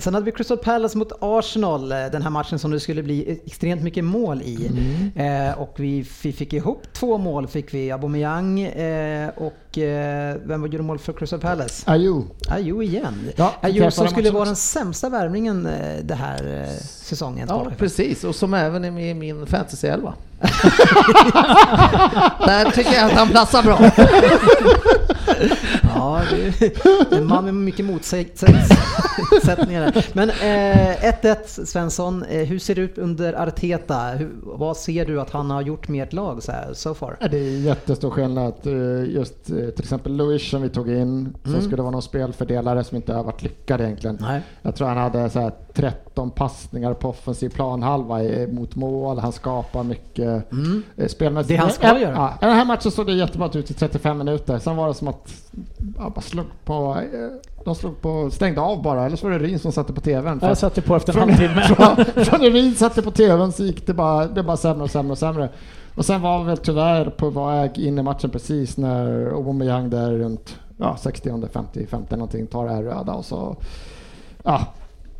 sen hade vi Crystal Palace mot Arsenal, eh, den här matchen som det skulle bli extremt mycket mål i. Eh, och vi, fick ihop två mål, fick vi Aubameyang eh, och eh, vem gjorde mål för Crystal Palace? Ayew. Ayew igen. Ja, Ayew som skulle vara den sämsta värvningen eh, det här eh, säsongen. Ja, precis. Och som även är med i min fantasy-elva. <laughs> Där tycker jag att han platsar bra. <laughs> Ja, det är en man med mycket motsättningar. Men eh, 1-1 Svensson, eh, hur ser det ut under Arteta? Hur, vad ser du att han har gjort med ert lag så här, so far? Det är jättestor skillnad. Eh, Just eh, till exempel Luis som vi tog in, som Mm. skulle vara någon spelfördelare som inte har varit lyckad egentligen. Nej. Jag tror han hade så här 13 passningar på offensiv planhalva mot mål. Han skapar mycket Mm. spelmässigt. Det han ska göra. Ja, den här matchen såg det jättebra ut i 35 minuter. Sen var det som att ja, bara slog på, eh, de slog på, stängde av bara. Eller så var det Rin som satte på TVn. För Jag att- satte på efter en halvtimme. <laughs> från, från när Rin satte på TVn så gick det bara, det bara sämre och sämre och sämre. Och sen var vi väl tyvärr på väg in i matchen precis när Aubameyang där runt ja, 60 50 50 någonting tar det här röda och så ja,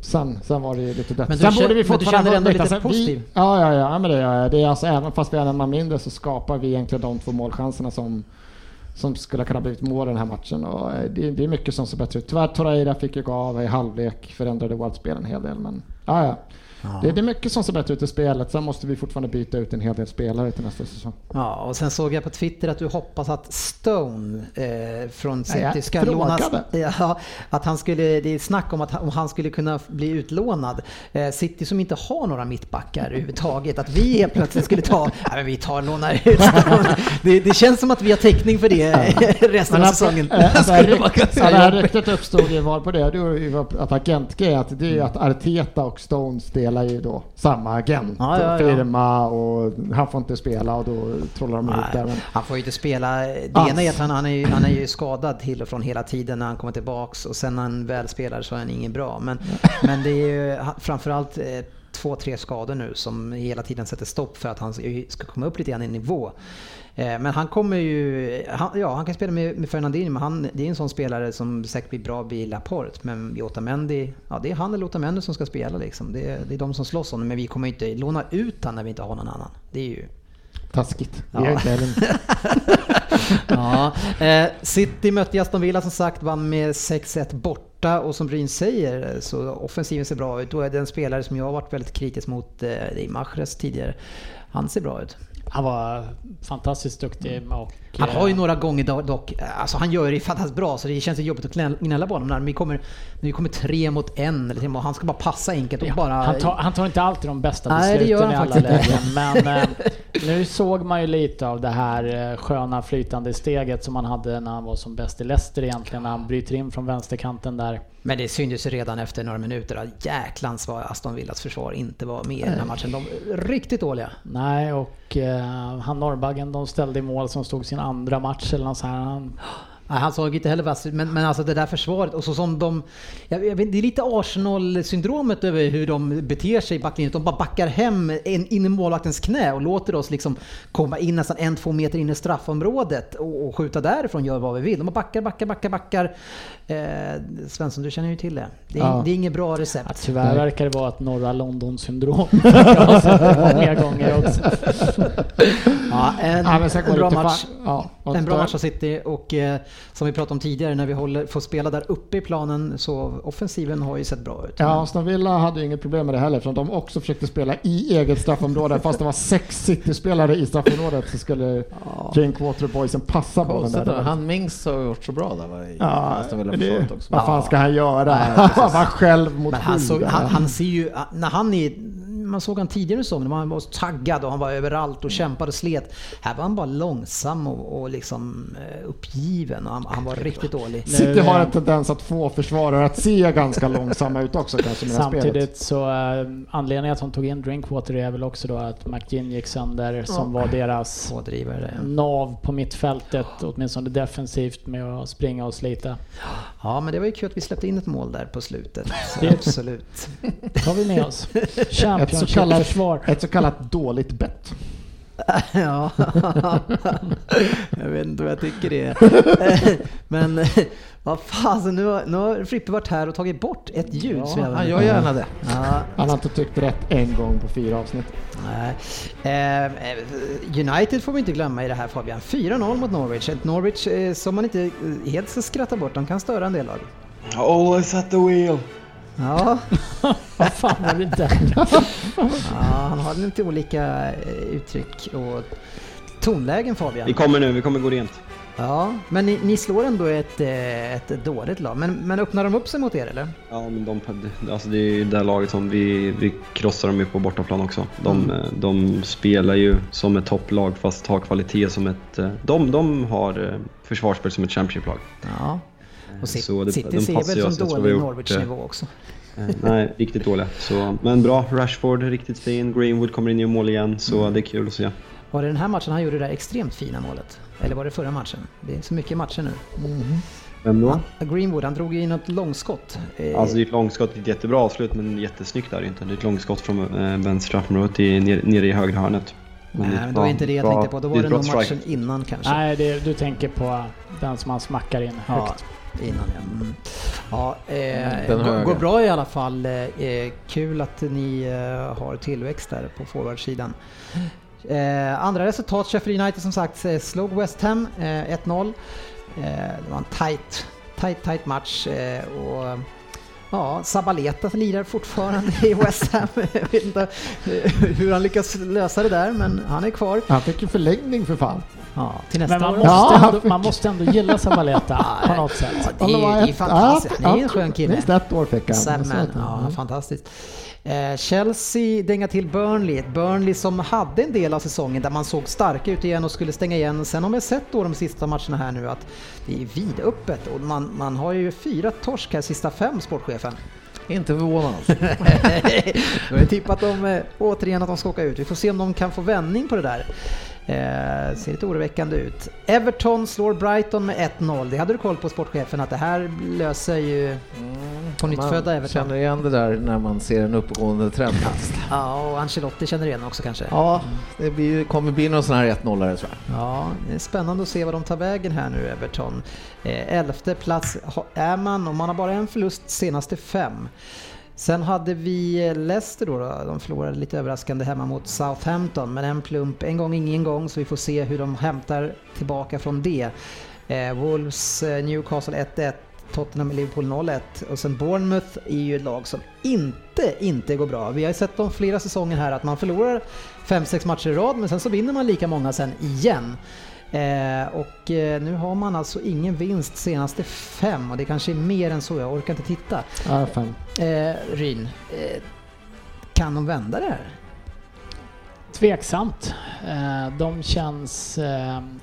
sen, sen var det ju lite dött. Men du sen borde vi men du känner ändå lite positiv? Vi, ja, ja, ja, men det gör jag. Det är alltså, även fast vi hade en man mindre så skapar vi egentligen de två målchanserna som som skulle kunna blivit mål i den här matchen. Och eh, det, det är mycket som ser bättre ut. Tyvärr Torreira fick ju gå av i halvlek, förändrade vårt spel en hel del. Men ja, ja. Det, det är mycket som ser bättre ut i spelet. Sen måste vi fortfarande byta ut en hel del spelare till nästa säsong. Ja, och sen såg jag på Twitter att du hoppas att Stone eh, från Nej, City ska lånas. Ja, att han skulle, det är snack om att han, om han skulle kunna bli utlånad. Eh, City som inte har några mittbackar överhuvudtaget. Att vi helt plötsligt skulle ta, <laughs> ja, men vi tar lånar ut Stone. Det, det känns som att vi har täckning för det <laughs> resten av säsongen. äh, det här det ryktet uppstod ju var på det, det var att agentgrej, att det är att Arteta och Stones delar ju då samma agent, Ja, ja, ja. firma och han får inte spela och då trollar de ihop Men, han får ju inte spela. Det ena är att han, han, är ju, han är ju skadad till och från hela tiden när han kommer tillbaks och sen när han väl spelar så är han ingen bra. Men, <laughs> men det är ju framförallt eh, två, tre skador nu som hela tiden sätter stopp för att han ska komma upp lite grann i nivå. Eh, Men han kommer ju, han, ja han kan spela med, med Fernandinho men han, det är en sån spelare som säkert blir bra vid Laporte. Men vid Otamendi, ja det är han eller Otamendi som ska spela liksom. Det, är- det är de som slåss om det men vi kommer inte låna ut han när vi inte har någon annan. Det är ju taskigt. Ja. Vi inte <laughs> Ja, eh, City mötte Aston Villa som sagt, vann med 6-1 borta och som Bryn säger så offensiven ser bra ut. Då är det en spelare som jag har varit väldigt kritisk mot, eh, det är Mahrez tidigare. Han ser bra ut. Han var fantastiskt duktig och... Han har ju eh, några gånger do- dock, alltså han gör det fantastiskt bra så det känns jobbigt att gnälla- på honom när vi kommer, när vi kommer tre mot en eller och han ska bara passa enkelt och Ja, bara... han, tar, han tar inte alltid de bästa Nej, det gör besluten i alla faktiskt lägen. Men eh, nu såg man ju lite av det här eh, sköna flytande steget som han hade när han var som bäst i Leicester egentligen. När han bryter in från vänsterkanten där. Men det syntes ju redan efter några minuter att jäklans vad Aston Villas försvar inte var med i den här matchen. De riktigt dåliga. Nej, och eh, han Norrbaggen de ställde i mål som stod sin andra match eller något så här. Han, Nej, han såg inte heller vass ut, men, men alltså det där försvaret och så som de... Jag, jag vet, det är lite Arsenal-syndromet över hur de beter sig i backlinjen. De bara backar hem in, in i målvaktens knä och låter oss liksom komma in nästan en, två meter in i straffområdet och, och skjuta därifrån, gör vad vi vill. De bara backar, backar, backar, backar. Eh, Svensson, du känner ju till det. Det är, Ja. det är inget bra ja, recept. tyvärr verkar det vara ett norra London-syndrom. <laughs> jag har sett det många gånger också. <laughs> Ja, en, Ja, en bra match. ja, En bra match av City och eh, som vi pratade om tidigare när vi håller, får spela där uppe i planen så offensiven har ju sett bra ut. Ja, Aston Villa hade ju inget problem med det heller eftersom de också försökte spela i eget straffområde. <laughs> Fast det var sex City-spelare i straffområdet så skulle Drinkwater Boysen passa bollen Konstigt, där. han Mings har gjort så bra där va, i Ja, Aston Villa det, försvaret också. vad fan ska han göra? Nej, Han var själv mot Men han, såg, han, han ser ju, när han är, man såg han tidigare i säsongen, han var så taggad och han var överallt och kämpade och slet. Här var han bara långsam och, och liksom eh, uppgiven och han, han var riktigt dålig. City har en tendens att få försvarare att se ganska långsamma ut också kanske med spelet. Samtidigt så eh, anledningen att de tog in Drinkwater är väl också då att McGinn gick sönder som var deras Pådrivare. nav på mittfältet, åtminstone defensivt med att springa och slita. Ja, men det var ju kul att vi släppte in ett mål där på slutet. Så Det- absolut. tar vi med oss. Ett så, kallat, ett så kallat dåligt bett. <laughs> Ja, jag vet inte vad jag tycker det är. <laughs> Men vad fasen, nu har, nu har Frippe varit här och tagit bort ett ljud. som jag- Han gör gärna det. Ja, Han har inte tyckt rätt en gång på fyra avsnitt. nej. Eh, United får vi inte glömma i det här Fabian. 4-0 mot Norwich. Ett Norwich eh, som man inte eh, helt ska skratta bort. De kan störa en del lag. Always at the wheel. Ja, <laughs> Vad fan var det där? ja han har lite olika eh, uttryck och tonlägen Fabian. Vi kommer nu, vi kommer gå rent. Ja, men ni, ni slår ändå ett, eh, ett dåligt lag. Men, men öppnar de upp sig mot er eller? Ja, men de, alltså det är ju det laget som vi, vi krossar dem ju på bortaplan också. De, eh, de spelar ju som ett topplag fast har kvalitet som ett... De, de har försvarsspel som ett Championship-lag. Ja. Och City, Så det- City de ser väl som oss. Dålig Norwich-nivå också. Eh, Nej, riktigt dåliga. Så, men bra, Rashford riktigt fin. Greenwood kommer in gör mål igen, så det är kul att se. Var det den här matchen han gjorde det där extremt fina målet? Eller var det förra matchen? Det är så mycket matcher nu. Vem då? Greenwood, han drog ju in ett långskott. Eh, Alltså det är ett långskott, ett jättebra avslut men jättesnyggt är det inte. Det är ett långskott från eh, vänster straffområdet i- ner- nere i högra hörnet. Nej, men då är ja, inte det jag bra. tänkte på. Då Det var det bra nog matchen innan kanske. Nej, det, du tänker på den som han smackar in Ja, högt. Innan ja. Mm. ja eh, går, bra i alla fall. Eh, kul att ni eh, har tillväxt där på forwardsidan. Eh, andra resultat, Sheffield United som sagt eh, slog West Ham eh, 1-0. Eh, det var en tight, tight, tight match. Eh, och Ja, Sabaleta lirar fortfarande i West Ham. <laughs> Jag vet inte hur han lyckas lösa det där, men han är kvar. Han fick ju förlängning för fan. Ja, till nästa Men man år. måste, Ja, ändå, man måste ändå gilla Sabaleta <laughs> på något sätt. Ja, det, är, det är fantastiskt. Han är en skön kille. Minst ett år fick han. Ja, mm. fantastiskt. Eh, Chelsea dänga till Burnley, ett Burnley som hade en del av säsongen där man såg starka ut igen och skulle stänga igen. Sen har vi sett då de sista matcherna här nu att det är vidöppet och man, man har ju fyra torsk här sista fem, sportchefen. Inte förvånad. Du <laughs> har ju tippat dem eh, återigen att de ska åka ut. Vi får se om de kan få vändning på det där. Eh, ser lite oroväckande ut. Everton slår Brighton med 1-0. Det hade du koll på sportchefen att det här löser ju på nytt födda Everton. känner igen det där när man ser en uppgående trend. <laughs> Ja, och Ancelotti känner igen också kanske. Ja, det blir, kommer bli någon sån här 1-0 tror jag. Ja, det är spännande att se vad de tar vägen här nu, Everton. Eh, elfte plats är man och man har bara en förlust senaste fem. Sen hade vi eh, Leicester då, då, de förlorade lite överraskande hemma mot Southampton, men en plump, en gång ingen gång, så vi får se hur de hämtar tillbaka från det. Eh, Wolves, eh, Newcastle 1-1, Tottenham, Liverpool 0-1 och sen Bournemouth är ju ett lag som inte, inte går bra. Vi har ju sett dem flera säsonger här att man förlorar 5-6 matcher i rad men sen så vinner man lika många sen igen. Eh, och eh, nu har man alltså ingen vinst senaste fem och det kanske är mer än så, jag orkar inte titta. Ja, fan. Eh, Ryn, eh, kan de vända det här? Tveksamt. De känns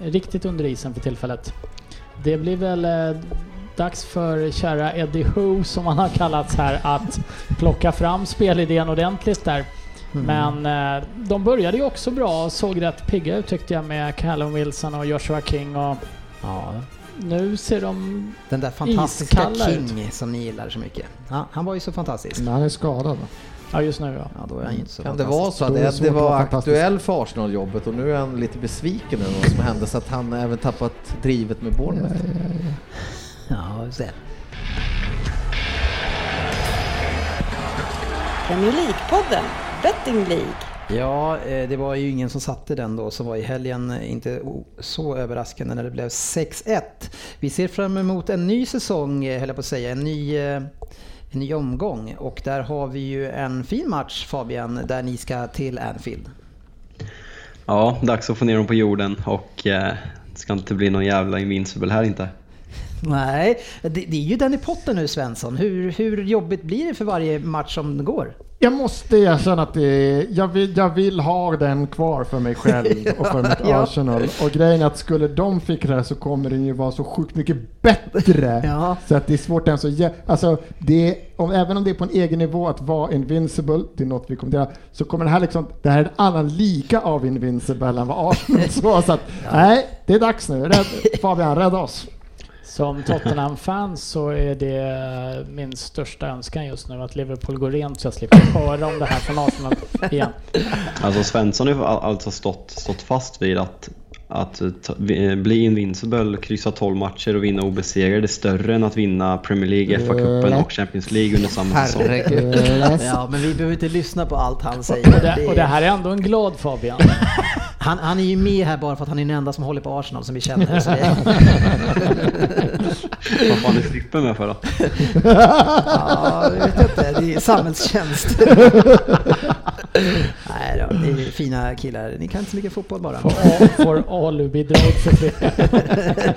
riktigt under isen för tillfället. Det blir väl dags för kära Eddie Ho som han har kallats här att plocka fram spelidén ordentligt där. Men eh, de började ju också bra och såg rätt pigga ut tyckte jag med Callum Wilson och Joshua King och Ja, nu ser de... den där fantastiska Iskalla ut. King som ni gillar så mycket. Ja, han var ju så fantastisk. Men han är skadad. Ja just nu ja. Ja, då är han inte så Kan det vara så att det att var aktuell för Arsenal-jobbet och nu är han lite besviken över vad som hände så att han även tappat drivet med Bournemouth? Ja, just det. Premier League-podden, Betting League. Ja, eh, det var ju ingen som satte den då som var i helgen. eh, Inte så överraskande när det blev 6-1. Vi ser fram emot en ny säsong, eh, höll jag på att säga. En ny, en ny omgång. Och där har vi ju en fin match Fabian, där ni ska till Anfield. Ja, dags att få ner dem på jorden och eh, det ska inte bli någon jävla invincible här inte. Nej, det, det är ju den i potten nu Svensson. Hur, hur jobbigt blir det för varje match som går? Jag måste erkänna att det, jag, vill, jag vill ha den kvar för mig själv <laughs> och för mitt Ja. Arsenal. Och grejen är att skulle de fick det så kommer den ju vara så sjukt mycket bättre. <laughs> Ja. Så att det är svårt ens att alltså det är, om, även om det är på en egen nivå att vara invincible, det är något vi kommer göra, så kommer det här liksom, det här är en annan lika av invincible än vad Arsenal <laughs> var. Så att, nej, det är dags nu. Rädd, Fabian, rädda oss. Som Tottenham-fan så är det min största önskan just nu att Liverpool går rent så jag slipper höra om det här från Arsenal igen. Alltså Svensson har alltså stått, stått fast vid att, att ta, bli invincible, kryssa 12 matcher och vinna obesegrade är större än att vinna Premier League, FA-cupen och Champions League under samma säsong. Herregud. Ja, men vi behöver inte lyssna på allt han säger. Och det, och det här är ändå en glad Fabian. <laughs> Han, han är ju med här bara för att han är den enda som håller på Arsenal som vi känner. Så det, <laughs> Vad fan är Frippe med för då? ja, jag vet inte, det är samhällstjänst. <laughs> Nej då, det är fina killar. Ni kan inte så mycket fotboll bara. Får, ALU-bidrag för fler.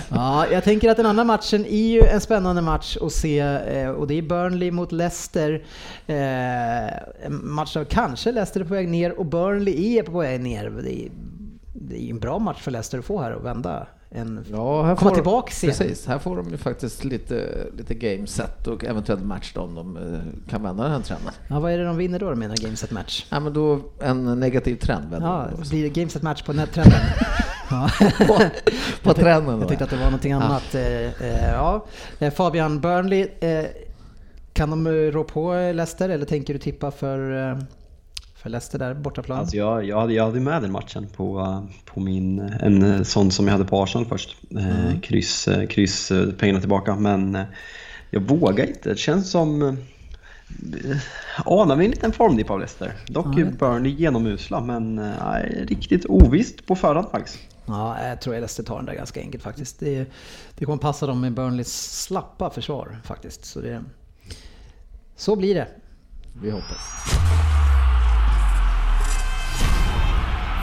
<laughs> Ja, jag tänker att den andra matchen är ju en spännande match att se eh, och det är Burnley mot Leicester. Eh, en match där kanske Leicester är på väg ner och Burnley är på väg ner. Det är, ju en bra match för Leicester att få här och vända. En, Ja, komma får, tillbaks igen. Precis, här får de ju faktiskt lite, lite game set och eventuellt match då om de eh, kan vända den här trenden. Ja, vad är det de vinner då med en game set match? Ja, men då en negativ trend Ja, de blir det game set match på nättrenden? <laughs> ja. på, på trenden Jag då. tyckte att det var någonting annat. Eh, eh, Ja. Eh, Fabian Burnley, kan de rå på Leicester eller tänker du tippa för, för Leicester där bortaplan? Alltså jag, jag, hade, jag hade med den matchen på, på min, en eh, sån som jag hade på Arsenal först. Eh, kryss, eh, kryss, eh, pengarna tillbaka. Men jag vågar inte. Det känns som... Anar vi en liten formdipp av Leicester? Dock är Burnley genomusla, men eh, riktigt ovisst på förhand faktiskt. Ja, jag tror Leicester tar den där ganska enkelt faktiskt. Det, det kommer passa dem med Burnleys slappa försvar faktiskt. Så, det, så blir det. Vi hoppas.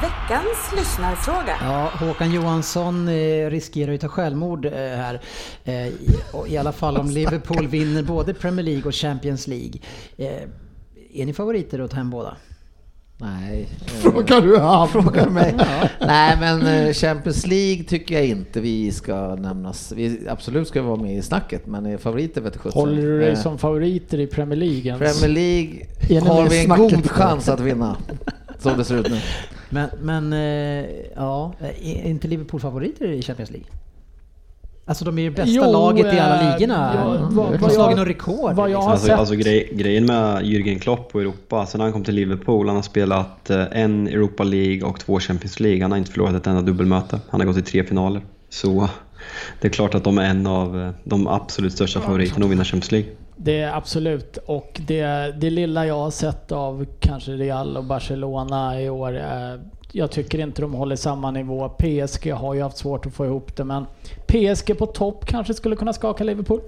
Veckans lyssnarfråga. Ja, Håkan Johansson eh, riskerar ju att ta självmord eh, här. Eh, i, alla fall om Liverpool vinner både Premier League och Champions League. Är ni favoriter att ta hem båda? Nej. Frågar du han? Frågar mig. Nej, men Champions League tycker jag inte vi ska nämnas. Vi absolut ska vara med i snacket, men eh, favoriter vet sjutton. Håller du dig som favoriter i Premier League? ens? Premier League Är har vi en god chans att vinna. Som det ser ut nu. Men, men eh, ja, är inte Liverpool favoriter i Champions League? Alltså de är ju bästa Jo, laget i alla eh, ligorna. ja, de vad- har vad slagit jag- något rekord. vad jag har Alltså, sett- alltså grej, grejen med Jürgen Klopp och Europa, sen han kom till Liverpool, han har spelat eh, en Europa League och två Champions League. Han har inte förlorat ett enda dubbelmöte. Han har gått i tre finaler. Så det är klart att de är en av de absolut största favoriterna att vinna Champions League. Det är absolut. Och det, det lilla jag har sett av kanske Real och Barcelona i år. Jag tycker inte de håller samma nivå. PSG har ju haft svårt att få ihop det men PSG på topp kanske skulle kunna skaka Liverpool.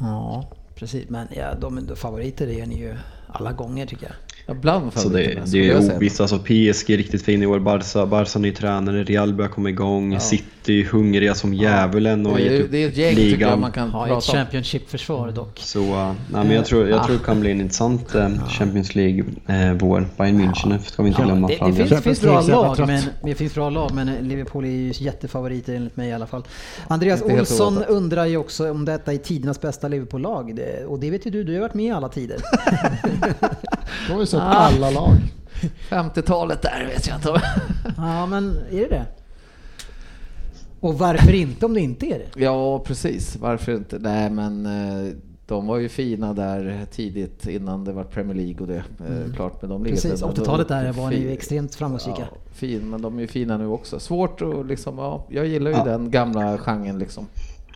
Ja, precis. Men ja, de, de favoriter är ni ju alla gånger tycker jag. Ibland Så det, det är ovisst. Alltså PSG är riktigt fin i år. Barca, Barca ny tränare, Real börjar komma igång, City hungriga som djävulen och Det är, gett ju- upp det är ett gäng tycker jag ligan. man kan Har ett. Championship-försvar dock. Så eh, nej, men jag tror, jag tror det kan bli en intressant eh, Champions League-vår. Bayern München ska vi inte Ja, glömma. det, det, finns, finns bra lag, men, det finns bra lag, men Liverpool är ju jättefavoriter enligt mig i alla fall. Andreas Olsson undrar ju också om detta är tidernas bästa Liverpool-lag. Och det vet ju du, du har varit med i alla tider. <laughs> <laughs> Du har ju sett alla lag. <laughs> 50-talet där vet jag inte. <laughs> ja, men är det det? Och varför inte om det inte är det? Ja, precis. Varför inte? Nej, men eh, de var ju fina där tidigt innan det var Premier League och det. eh, Klart med de Precis, men de- 80-talet där var ni ju extremt framgångsrika. Ja, fin, men de är ju fina nu också. Svårt att liksom, ja, jag gillar ju Ja. den gamla genren liksom.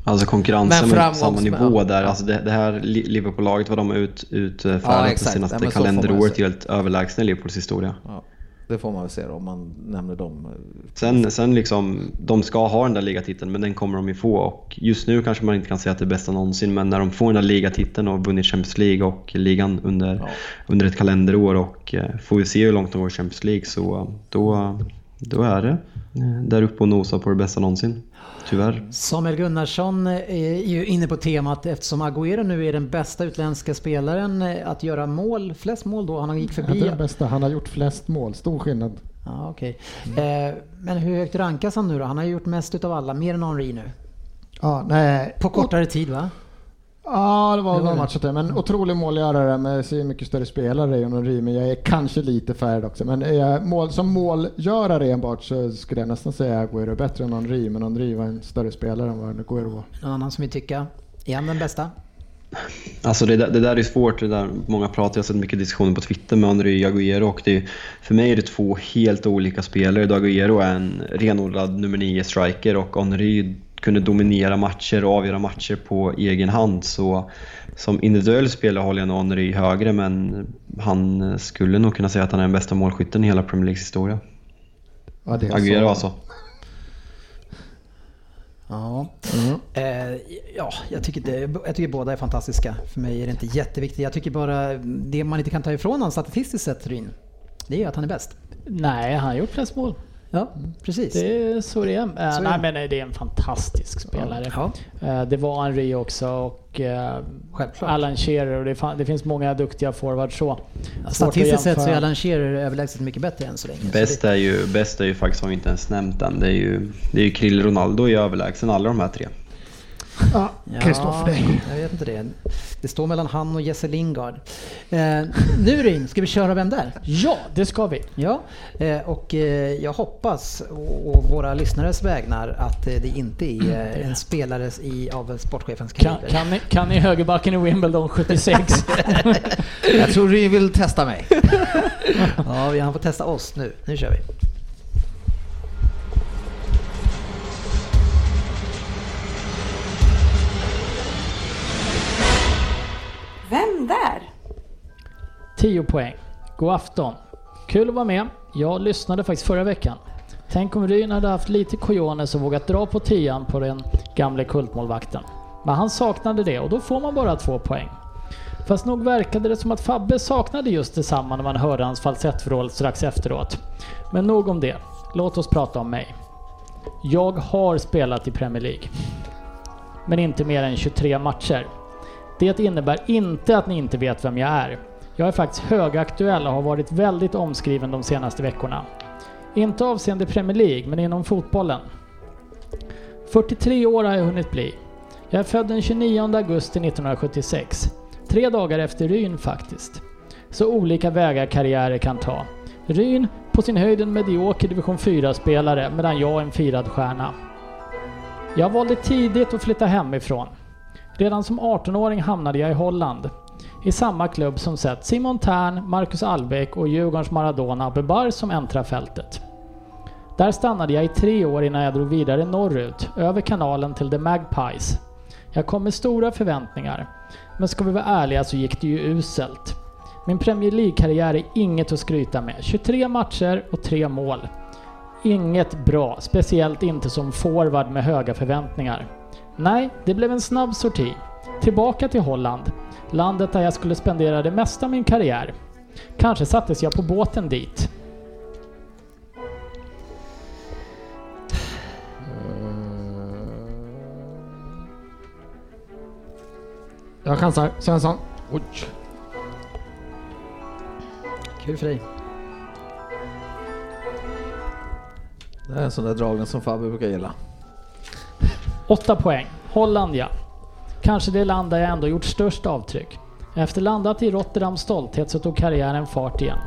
Alltså konkurrensen Men med samma nivå där. Alltså det, det här Li- Liverpool-laget, vad de har ut, utfärdat Ja, det senaste Ja, kalenderåret, se. helt överlägsna i Liverpools historia. Ja, det får man väl se då, om man nämner dem. Sen, sen liksom, de ska ha den där ligatiteln, men den kommer de ju få. Och just nu kanske man inte kan säga att det är bästa någonsin, men när de får den där ligatiteln och vunnit Champions League och ligan under, Ja. under ett kalenderår och eh, får vi se hur långt de går i Champions League så eh, då, då är det eh, där uppe och nosar på det bästa någonsin. Tyvärr. Samuel Gunnarsson är ju inne på temat eftersom Agüero nu är den bästa utländska spelaren eh, att göra mål, flest mål då. Han gick Inte förbi... den bästa, han har gjort flest mål. Stor skillnad. Ja, okej. Eh, men hur högt rankas han nu då? Han har gjort mest utav alla, mer än Henri nu. Ja, nej. På kortare tid va? Ja, det var Det var någon det. till. Men otrolig målgörare med ser mycket större spelare i men jag är kanske lite färdig också. Men är jag mål, som målgörare enbart så skulle jag nästan säga är bättre än Henry, men Henry var en större spelare än vad Agüero var. Någon annan som vill tycka? Är han den bästa? Alltså det, där- det där är svårt, det där, många pratar, jag har sett mycket diskussioner på Twitter med Henry och Agüero och det, för mig är det två helt olika spelare. Då Agüero är en renodlad nummer 9 striker och Henry kunde dominera matcher och avgöra matcher på egen hand. Så som individuell spelare håller jag nog Henry högre men han skulle nog kunna säga att han är den bästa målskytten i hela Premier Leagues historia. Ja, det är Agüero så. alltså. Ja. Eh, ja, jag tycker, det, jag tycker båda är fantastiska. För mig är det inte jätteviktigt. Jag tycker bara det man inte kan ta ifrån honom statistiskt sett Ryn. det är att han är bäst. Nej, han har gjort flest mål. Ja, precis. Det är så det är. Eh, Så nej men det är en fantastisk spelare. Ja, Eh, Det var Henry också och eh, självklart. Alan Shearer och det, fan, det finns många duktiga forwards så. Statistiskt sett så är. Alan Shearer överlägset mycket bättre än så länge. Bäst är ju, bäst är ju faktiskt, har vi inte ens nämnt än, det är ju, det är ju Krill Ronaldo är överlägsen alla de här tre. Ja, Kristoffer. Ja, jag vet inte det. Det står mellan han och Jesse Lingard. Eh, nu Ryn, ska vi köra Vem där? Ja, det ska vi. Ja, eh, och eh, jag hoppas å våra lyssnares vägnar att eh, det inte är eh, en spelare i, av sportchefens kaliber. kan, ni, kan ni högerbacken i Wimbledon 76? <laughs> Jag tror du vill testa mig. <laughs> Ja, vi- han får testa oss nu. Nu kör vi. Vem där? 10 poäng. God afton. Kul att vara med. Jag lyssnade faktiskt förra veckan. Tänk om Ryn hade haft lite cojones och vågat dra på tian på den gamle kultmålvakten. Men han saknade det och då får man bara två poäng. Fast nog verkade det som att Fabbe saknade just detsamma när man hörde hans falsettvrål strax efteråt. Men nog om det. Låt oss prata om mig. Jag har spelat i Premier League. Men inte mer än 23 matcher. Det innebär inte att ni inte vet vem jag är. Jag är faktiskt högaktuell och har varit väldigt omskriven de senaste veckorna. Inte avseende Premier League, men inom fotbollen. 43 år har jag hunnit bli. Jag är född den 29 augusti 1976. Tre dagar efter Ryn faktiskt. Så olika vägar karriärer kan ta. Ryn på sin höjd en medioker division 4-spelare medan jag är en firad stjärna. Jag valde tidigt att flytta hemifrån. Redan som 18-åring hamnade jag i Holland. I samma klubb som sett Simon Tern, Marcus Albeck och Djurgårdens Maradona Bebar som äntrar fältet. Där stannade jag i tre år innan jag drog vidare norrut, över kanalen till The Magpies. Jag kom med stora förväntningar. Men ska vi vara ärliga så gick det ju uselt. Min Premier League-karriär är inget att skryta med. 23 matcher och 3 mål. Inget bra, speciellt inte som forward med höga förväntningar. Nej, det blev en snabb sorti. Tillbaka till Holland. Landet där jag skulle spendera det mesta av min karriär. Kanske sattes jag på båten dit. Jag chansar. Svensson. Oj. Kul för dig. Det är en sån där dragning som Fabbe brukar gilla. 8 poäng. Holland ja. Kanske det land där jag ändå gjort störst avtryck. Efter landat i Rotterdams stolthet så tog karriären fart igen.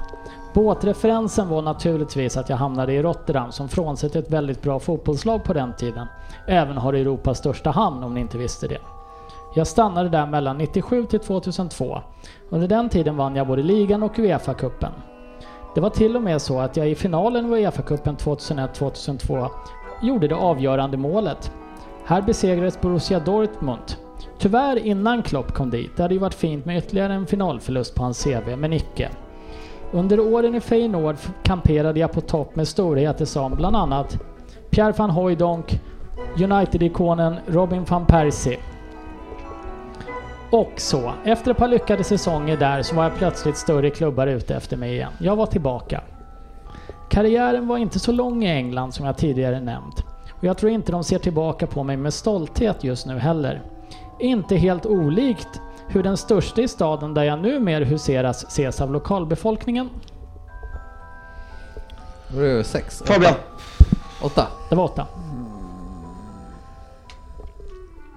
Båtreferensen var naturligtvis att jag hamnade i Rotterdam som frånsett ett väldigt bra fotbollslag på den tiden, även har Europas största hamn om ni inte visste det. Jag stannade där mellan 97 till 2002. Under den tiden vann jag både ligan och Uefa-cupen. Det var till och med så att jag i finalen i Uefa-cupen 2001-2002 gjorde det avgörande målet. Här besegrades Borussia Dortmund. Tyvärr innan Klopp kom dit. Det hade ju varit fint med ytterligare en finalförlust på hans CV, men icke. Under åren i Feyenoord kamperade jag på topp med storheter som bland annat Pierre van Hooijdonk, United-ikonen Robin van Persie. Och så, efter ett par lyckade säsonger där så var jag plötsligt större klubbar ute efter mig igen. Jag var tillbaka. Karriären var inte så lång i England som jag tidigare nämnt. Och jag tror inte de ser tillbaka på mig med stolthet just nu heller. Inte helt olikt hur den största i staden där jag numera huseras ses av lokalbefolkningen. Då är det sex. Fabian! Åtta. Det var åtta.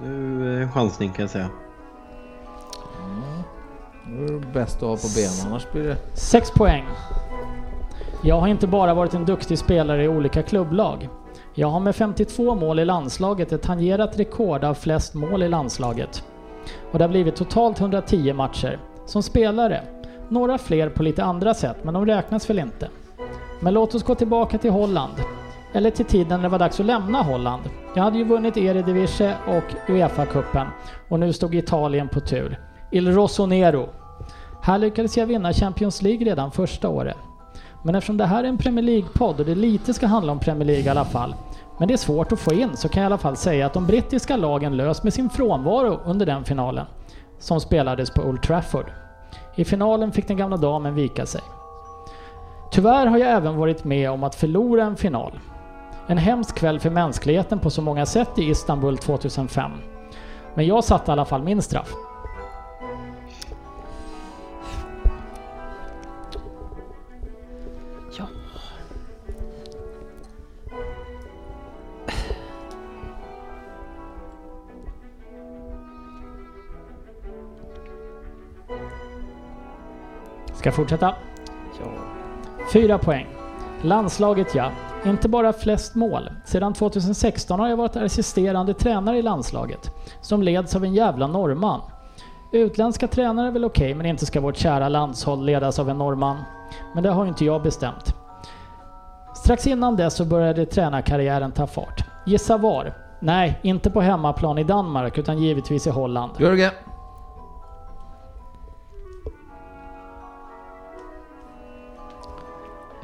Nu är det en chansning kan jag säga. Då är det bäst att ha på benen, annars blir det... Sex poäng. Jag har inte bara varit en duktig spelare i olika klubblag. Jag har med 52 mål i landslaget ett tangerat rekord av flest mål i landslaget. Och det har blivit totalt 110 matcher. Som spelare. Några fler på lite andra sätt, men de räknas väl inte. Men låt oss gå tillbaka till Holland. Eller till tiden när det var dags att lämna Holland. Jag hade ju vunnit Eredivisie och Uefa-cupen och nu stod Italien på tur. Il Rossonero. Här lyckades jag vinna Champions League redan första året. Men eftersom det här är en Premier League-podd och det lite ska handla om Premier League i alla fall, men det är svårt att få in, så kan jag i alla fall säga att de brittiska lagen lös med sin frånvaro under den finalen, som spelades på Old Trafford. I finalen fick den gamla damen vika sig. Tyvärr har jag även varit med om att förlora en final. En hemsk kväll för mänskligheten på så många sätt i Istanbul 2005. Men jag satte i alla fall min straff. Ska fortsätta? Ja. Fyra poäng. Landslaget ja. Inte bara flest mål. Sedan 2016 har jag varit assisterande tränare i landslaget. Som leds av en jävla norrman. Utländska tränare är väl okej, men inte ska vårt kära landshåll ledas av en norrman. Men det har ju inte jag bestämt. Strax innan dess så började tränarkarriären ta fart. Gissa var? Nej, inte på hemmaplan i Danmark, utan givetvis i Holland. Jörgen.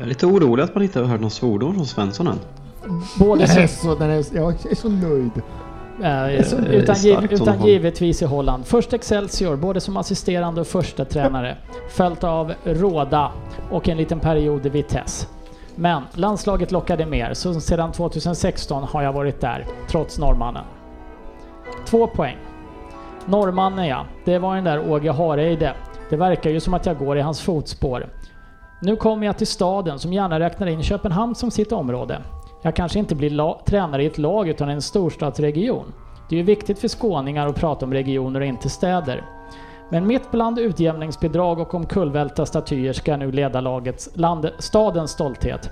Jag är lite orolig att man inte har hört någon svordom från Svensson än. Både Jag är så, så, den är, jag är så nöjd. eh, så- utan, giv, utan givetvis i Holland. Först Excelsior, både som assisterande och första tränare. Följt av Råda och en liten period i Vitesse. Men landslaget lockade mer, så sedan 2016 har jag varit där, trots norrmannen. Två poäng. Norrmannen ja, det var den där Åge Hareide. Det verkar ju som att jag går i hans fotspår. Nu kommer jag till staden som gärna räknar in Köpenhamn som sitt område. Jag kanske inte blir tränare i ett lag utan i en storstadsregion. Det är ju viktigt för skåningar att prata om regioner och inte städer. Men mitt bland utjämningsbidrag och omkullvälta statyer ska jag nu leda lagets, land, stadens stolthet.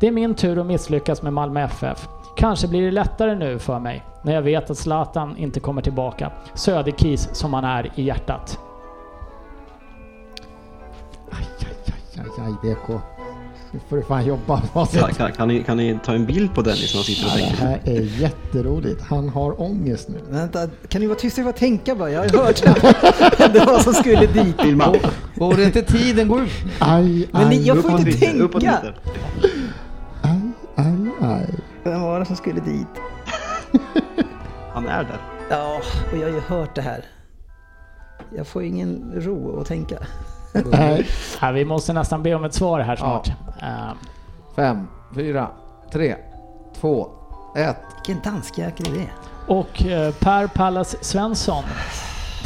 Det är min tur att misslyckas med Malmö FF. Kanske blir det lättare nu för mig, när jag vet att Zlatan inte kommer tillbaka. Söderkis som han är i hjärtat. Aj, aj, aj, DK. Nu får du fan jobba. Vad Kan, kan, kan, ni, kan ni ta en bild på Dennis när han sitter och Ja, det tänker? här är jätteroligt. Han har ångest nu. Vänta, kan ni vara tysta och tänka bara? Jag har hört det. <laughs> det var som skulle dit. Filma! Borde inte tiden gå ut? Aj, Men ni, aj, jag får inte tänka. aj, aj, aj. Vem var det som skulle dit? <laughs> Han är där. Ja, och jag har ju hört det här. Jag får ingen ro att tänka. Nej. Ja, vi måste nästan be om ett svar här snart. Eh, Fem, fyra, tre, två, ett. Vilken danskjäkel är det? och eh, Per Pallas Svensson.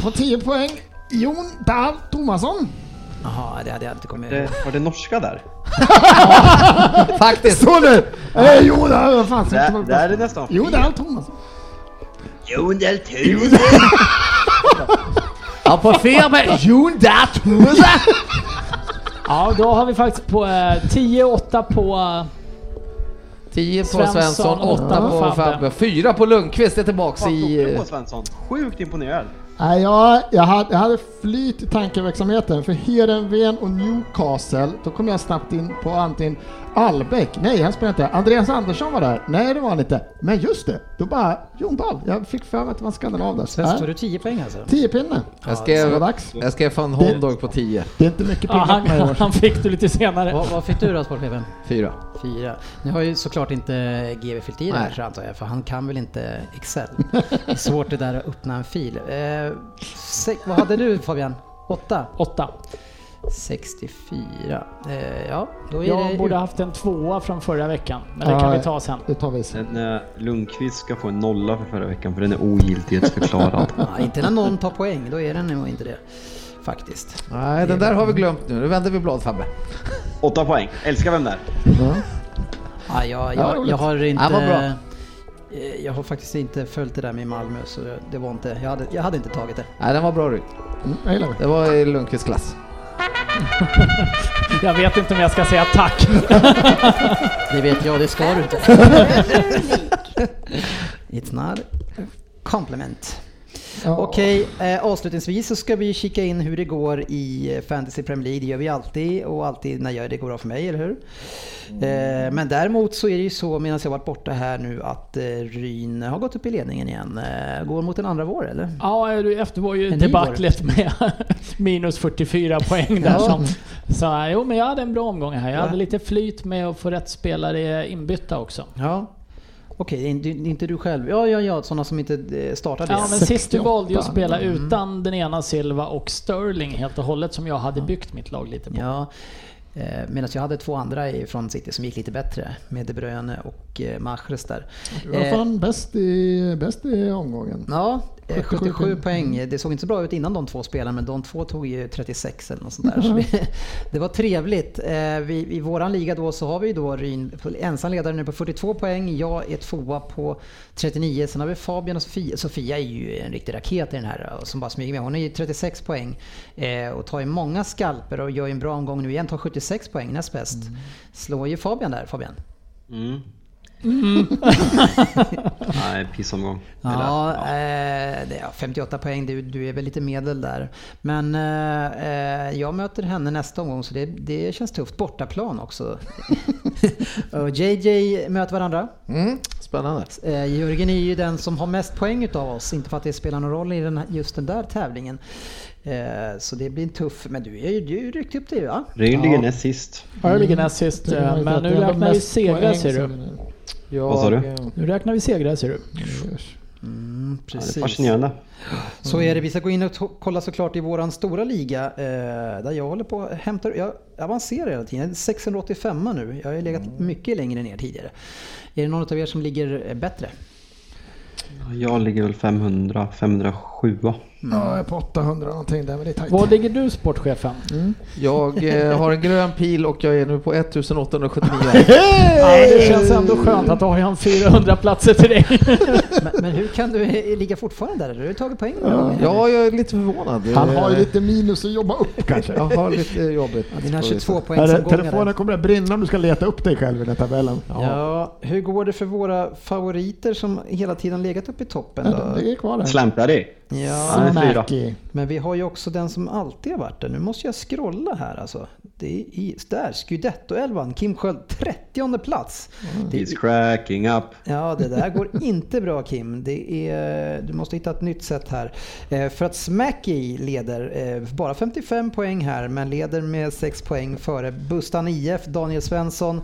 På 10 poäng, Jon Dahl Tomasson. Jaha, det hade jag inte kommit Det, ihåg. var det norska där? <laughs> Faktiskt! Så nu! Eh, Jo Dahl, vad fan. Där, där är det nästan Jo Dahl Tomasson. Jon Dahl <laughs> <laughs> Ja, på firma! Jon Dahl Tomasson. Ja, då har vi faktiskt på eh, 10-8 på... eh, 10 på Svensson, Svensson, 8 åtta på på Fabbe. Fabbe, 4 på Lundqvist är tillbaks Vad i... på Svensson? Sjukt imponerad. Nej, jag, jag, hade, jag hade flyt i tankeverksamheten. För Heerenveen och Newcastle, då kom jag snabbt in på antingen Albeck, nej han spelade inte, Andreas Andersson var där, nej det var han inte. Men just det, då bara Jon Dahl, jag fick för mig att det var en skandinav där. Sen står Nej, du 10 poäng alltså? 10 pinne. Jag skrev, dags. jag skrev van Hondorg på 10. Det är inte mycket Ja, pinnar han, mig i år. <laughs> han fick du lite senare. Vad, vad fick du då sportchefen? 4. Fyra. Nu har ju såklart inte GW fyllt i det här antar jag, för han kan väl inte Excel. <laughs> Det är svårt det där att öppna en fil. Eh, vad hade du Fabian? Åtta? 8. 64. Eh, ja, då är Jag det... borde haft en tvåa från förra veckan, men det Ja, kan vi ta sen. Det tar vi sen. Den, eh, Lundqvist ska få en nolla för förra veckan för den är ogiltighetsförklarad. <laughs> Ja, inte när någon tar poäng, då är den nog inte det. Faktiskt. Nej, den där har vi glömt nu. Nu vänder vi blad Fabbe. Åtta poäng. Älskar vem där? Ja. Ja, jag, Ja, jag, jag har inte... Bra. eh, Jag har faktiskt inte följt det där med Malmö, så det var inte... Jag hade, jag hade inte tagit det. Nej, den var bra Ryd. Mm, det. Det var i Lundqvists klass. Jag vet inte om jag ska säga tack. Det vet jag, det ska du inte. It's not compliment. Ja. Okej, eh, avslutningsvis så ska vi kika in hur det går i eh, Fantasy Premier League. Det gör vi alltid och alltid när jag, det går bra för mig, eller hur? Eh, men däremot så är det ju så medan jag varit borta här nu att eh, Ryn har gått upp i ledningen igen. Eh, går mot en andra vår eller? Ja, du, efter var ju debaclet med <laughs> minus 44 poäng där. Ja. Som, så jo, men jag hade en bra omgång här. Jag Ja. hade lite flyt med att få rätt spelare inbytta också. Ja. Okej, det är inte- du själv. Ja, ja, ja, sådana som inte eh, startade. Ja, men sist du 68. valde ju att spela utan den ena Silva och Sterling helt och hållet som jag hade byggt mitt lag lite på. Ja. Eh, Medan jag hade två andra i- från City som gick lite bättre med De Bruyne och eh, Mahrez där. Du var fan bäst i, bäst i omgången. Ja, 77 77 poäng. poäng. Det såg inte så bra ut innan de två spelarna men de två tog ju 36 eller något sånt där. Så det, <laughs> det var trevligt. Eh, vi, I våran liga då så har vi då Ryn ensam ledare nu på 42 poäng. Jag är tvåa på 39. Sen har vi Fabian och Sofia. Sofia är ju en riktig raket i den här eh, som bara smyger med. Hon har ju 36 poäng eh, och tar ju många skalper och gör en bra omgång nu igen. Tar 76 poäng näst bäst. Slår ju Fabian där, Fabian. Mm. <laughs> Nej, pissomgång. Ja, Eller, eh, det är 58 poäng, du, du är väl lite medel där. Men eh, eh, jag möter henne nästa omgång så det, det känns tufft. Bortaplan också. <laughs> och JJ möter varandra. Mm, spännande. Eh, Jörgen är ju den som har mest poäng utav oss, inte för att det spelar någon roll i den, just den där tävlingen. Eh, så det blir en tuff, men du är ju du ryckte upp dig va? Ring ligger Ja. näst sist. Ja, jag ligger näst sist, Det är eh, men nu räknar vi mest segrar ser som du. Jag, Vad sa du? Nu räknar vi segrar ser du. Mm, Ja, det är precis. fascinerande. Så är det. Vi ska gå in och kolla såklart i våran stora liga eh, där jag håller på att hämta... Jag avancerar hela tiden. Jag är 685 nu. Jag har ju legat mycket längre ner tidigare. Är det någon av er som ligger eh, bättre? Jag ligger väl 500, 507 Ja, jag är på 800 någonting där, men det är tajt. Var ligger du sportchefen? jag eh, har en grön pil och jag är nu på 1879. <laughs> Ja, det känns ändå skönt att ha en 400 platser till dig. <laughs> Men, men hur kan du eh, ligga fortfarande där? Du har ju tagit poäng gånger. Ja, jag är lite förvånad. Han har ju Eh, lite minus att jobba upp kanske. Jag har lite jobbigt. Ja, Dina 22 Eller, poängsomgångar telefonen kommer att brinna om du ska leta upp dig själv i den här tabellen. Ja, hur går det för våra favoriter som hela tiden legat uppe i toppen Ja, då? det är kvar där. Slam Daddy. Ja, Han är fyra. Smacky. men vi har ju också den som alltid har varit där. Nu måste jag scrolla här alltså. Det är i, där, Scudetto-elvan, Kim Sköld, 30 plats. Det, He's cracking up. ja, det där går inte bra Kim. Det är, du måste hitta ett nytt sätt här. Eh, för att Smacky leder, eh, bara 55 poäng här, men leder med 6 poäng före Bustan IF, Daniel Svensson,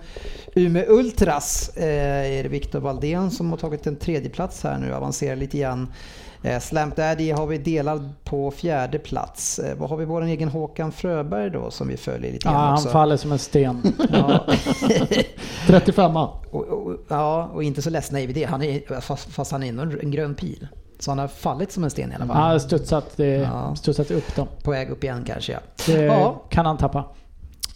Umeå Ultras eh, är det Viktor Valdén som har tagit en tredje plats här nu, avancerar lite grann. Eh, Slamp Daddy har vi delad på fjärde plats. Eh, vad har vi vår egen Håkan Fröberg då som vi följer lite Ja, grann han också? faller som en sten. <laughs> Ja. 35 Och, och, ja, och inte så ledsna är vi det. Han är, fast, fast han är ändå en grön pil. Så han har fallit som en sten i alla Han fall. har studsat, eh, Ja. studsat upp dem. På väg upp igen kanske ja. Det Ja. kan han tappa.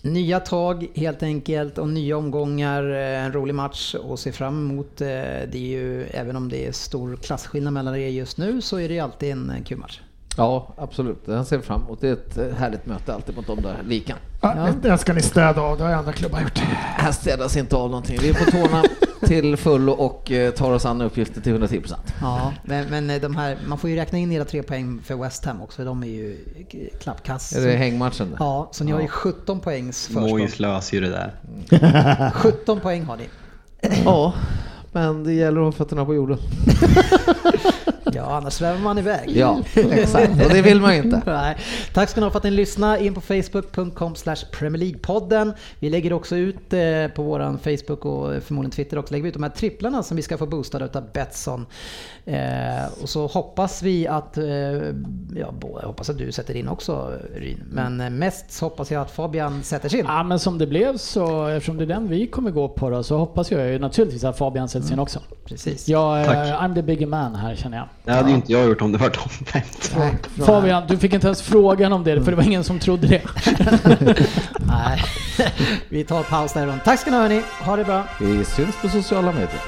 Nya tag helt enkelt och nya omgångar. Eh, en rolig match att se fram emot. Eh, det är ju, även om det är stor klasskillnad mellan er just nu så är det ju alltid en kul match. Ja, absolut. Den ser fram emot. Det är ett eh, härligt möte alltid mot de där likan. Ja. Den ska ni städa av, det har andra klubbar gjort. Här städas inte av någonting. Vi är på tårna <laughs> till fullo och eh, tar oss an uppgiften till 110 procent. Ja, men, men eh, de här, man får ju räkna in era tre poäng för West Ham också. De är ju klappkass. Är det hängmatchen? där? Ja, så ni har ju Ja. 17 poängs försprång. Mois löser ju det där. <laughs> 17 poäng har ni. Ja, men det gäller att ha fötterna på jorden. <laughs> Ja, annars svävar man iväg. Ja, exakt. Och det vill man ju inte. <laughs> Nej. Tack ska ni ha för att ni lyssnade. In på facebook.com Premier League-podden. Vi lägger också ut eh, på våran Facebook och förmodligen Twitter också, lägger vi ut de här tripplarna som vi ska få boostade utav Betsson. Eh, och så hoppas vi att, eh, ja, jag hoppas att du sätter in också Ryn. Men mest så hoppas jag att Fabian sätter sin. Ja, men som det blev så, eftersom det är den vi kommer gå på då, så hoppas jag ju naturligtvis att Fabian sätts in också. Precis. Jag, Tack. I'm the bigger man här känner jag menar jag. Det hade ju inte jag gjort om det var Tom Bengt. <laughs> Fabian, du fick inte ens frågan om det, för det var ingen som trodde det. <laughs> Nej, vi tar paus där. Tack ska ni ha hörni, ha det bra. Vi syns på sociala medier.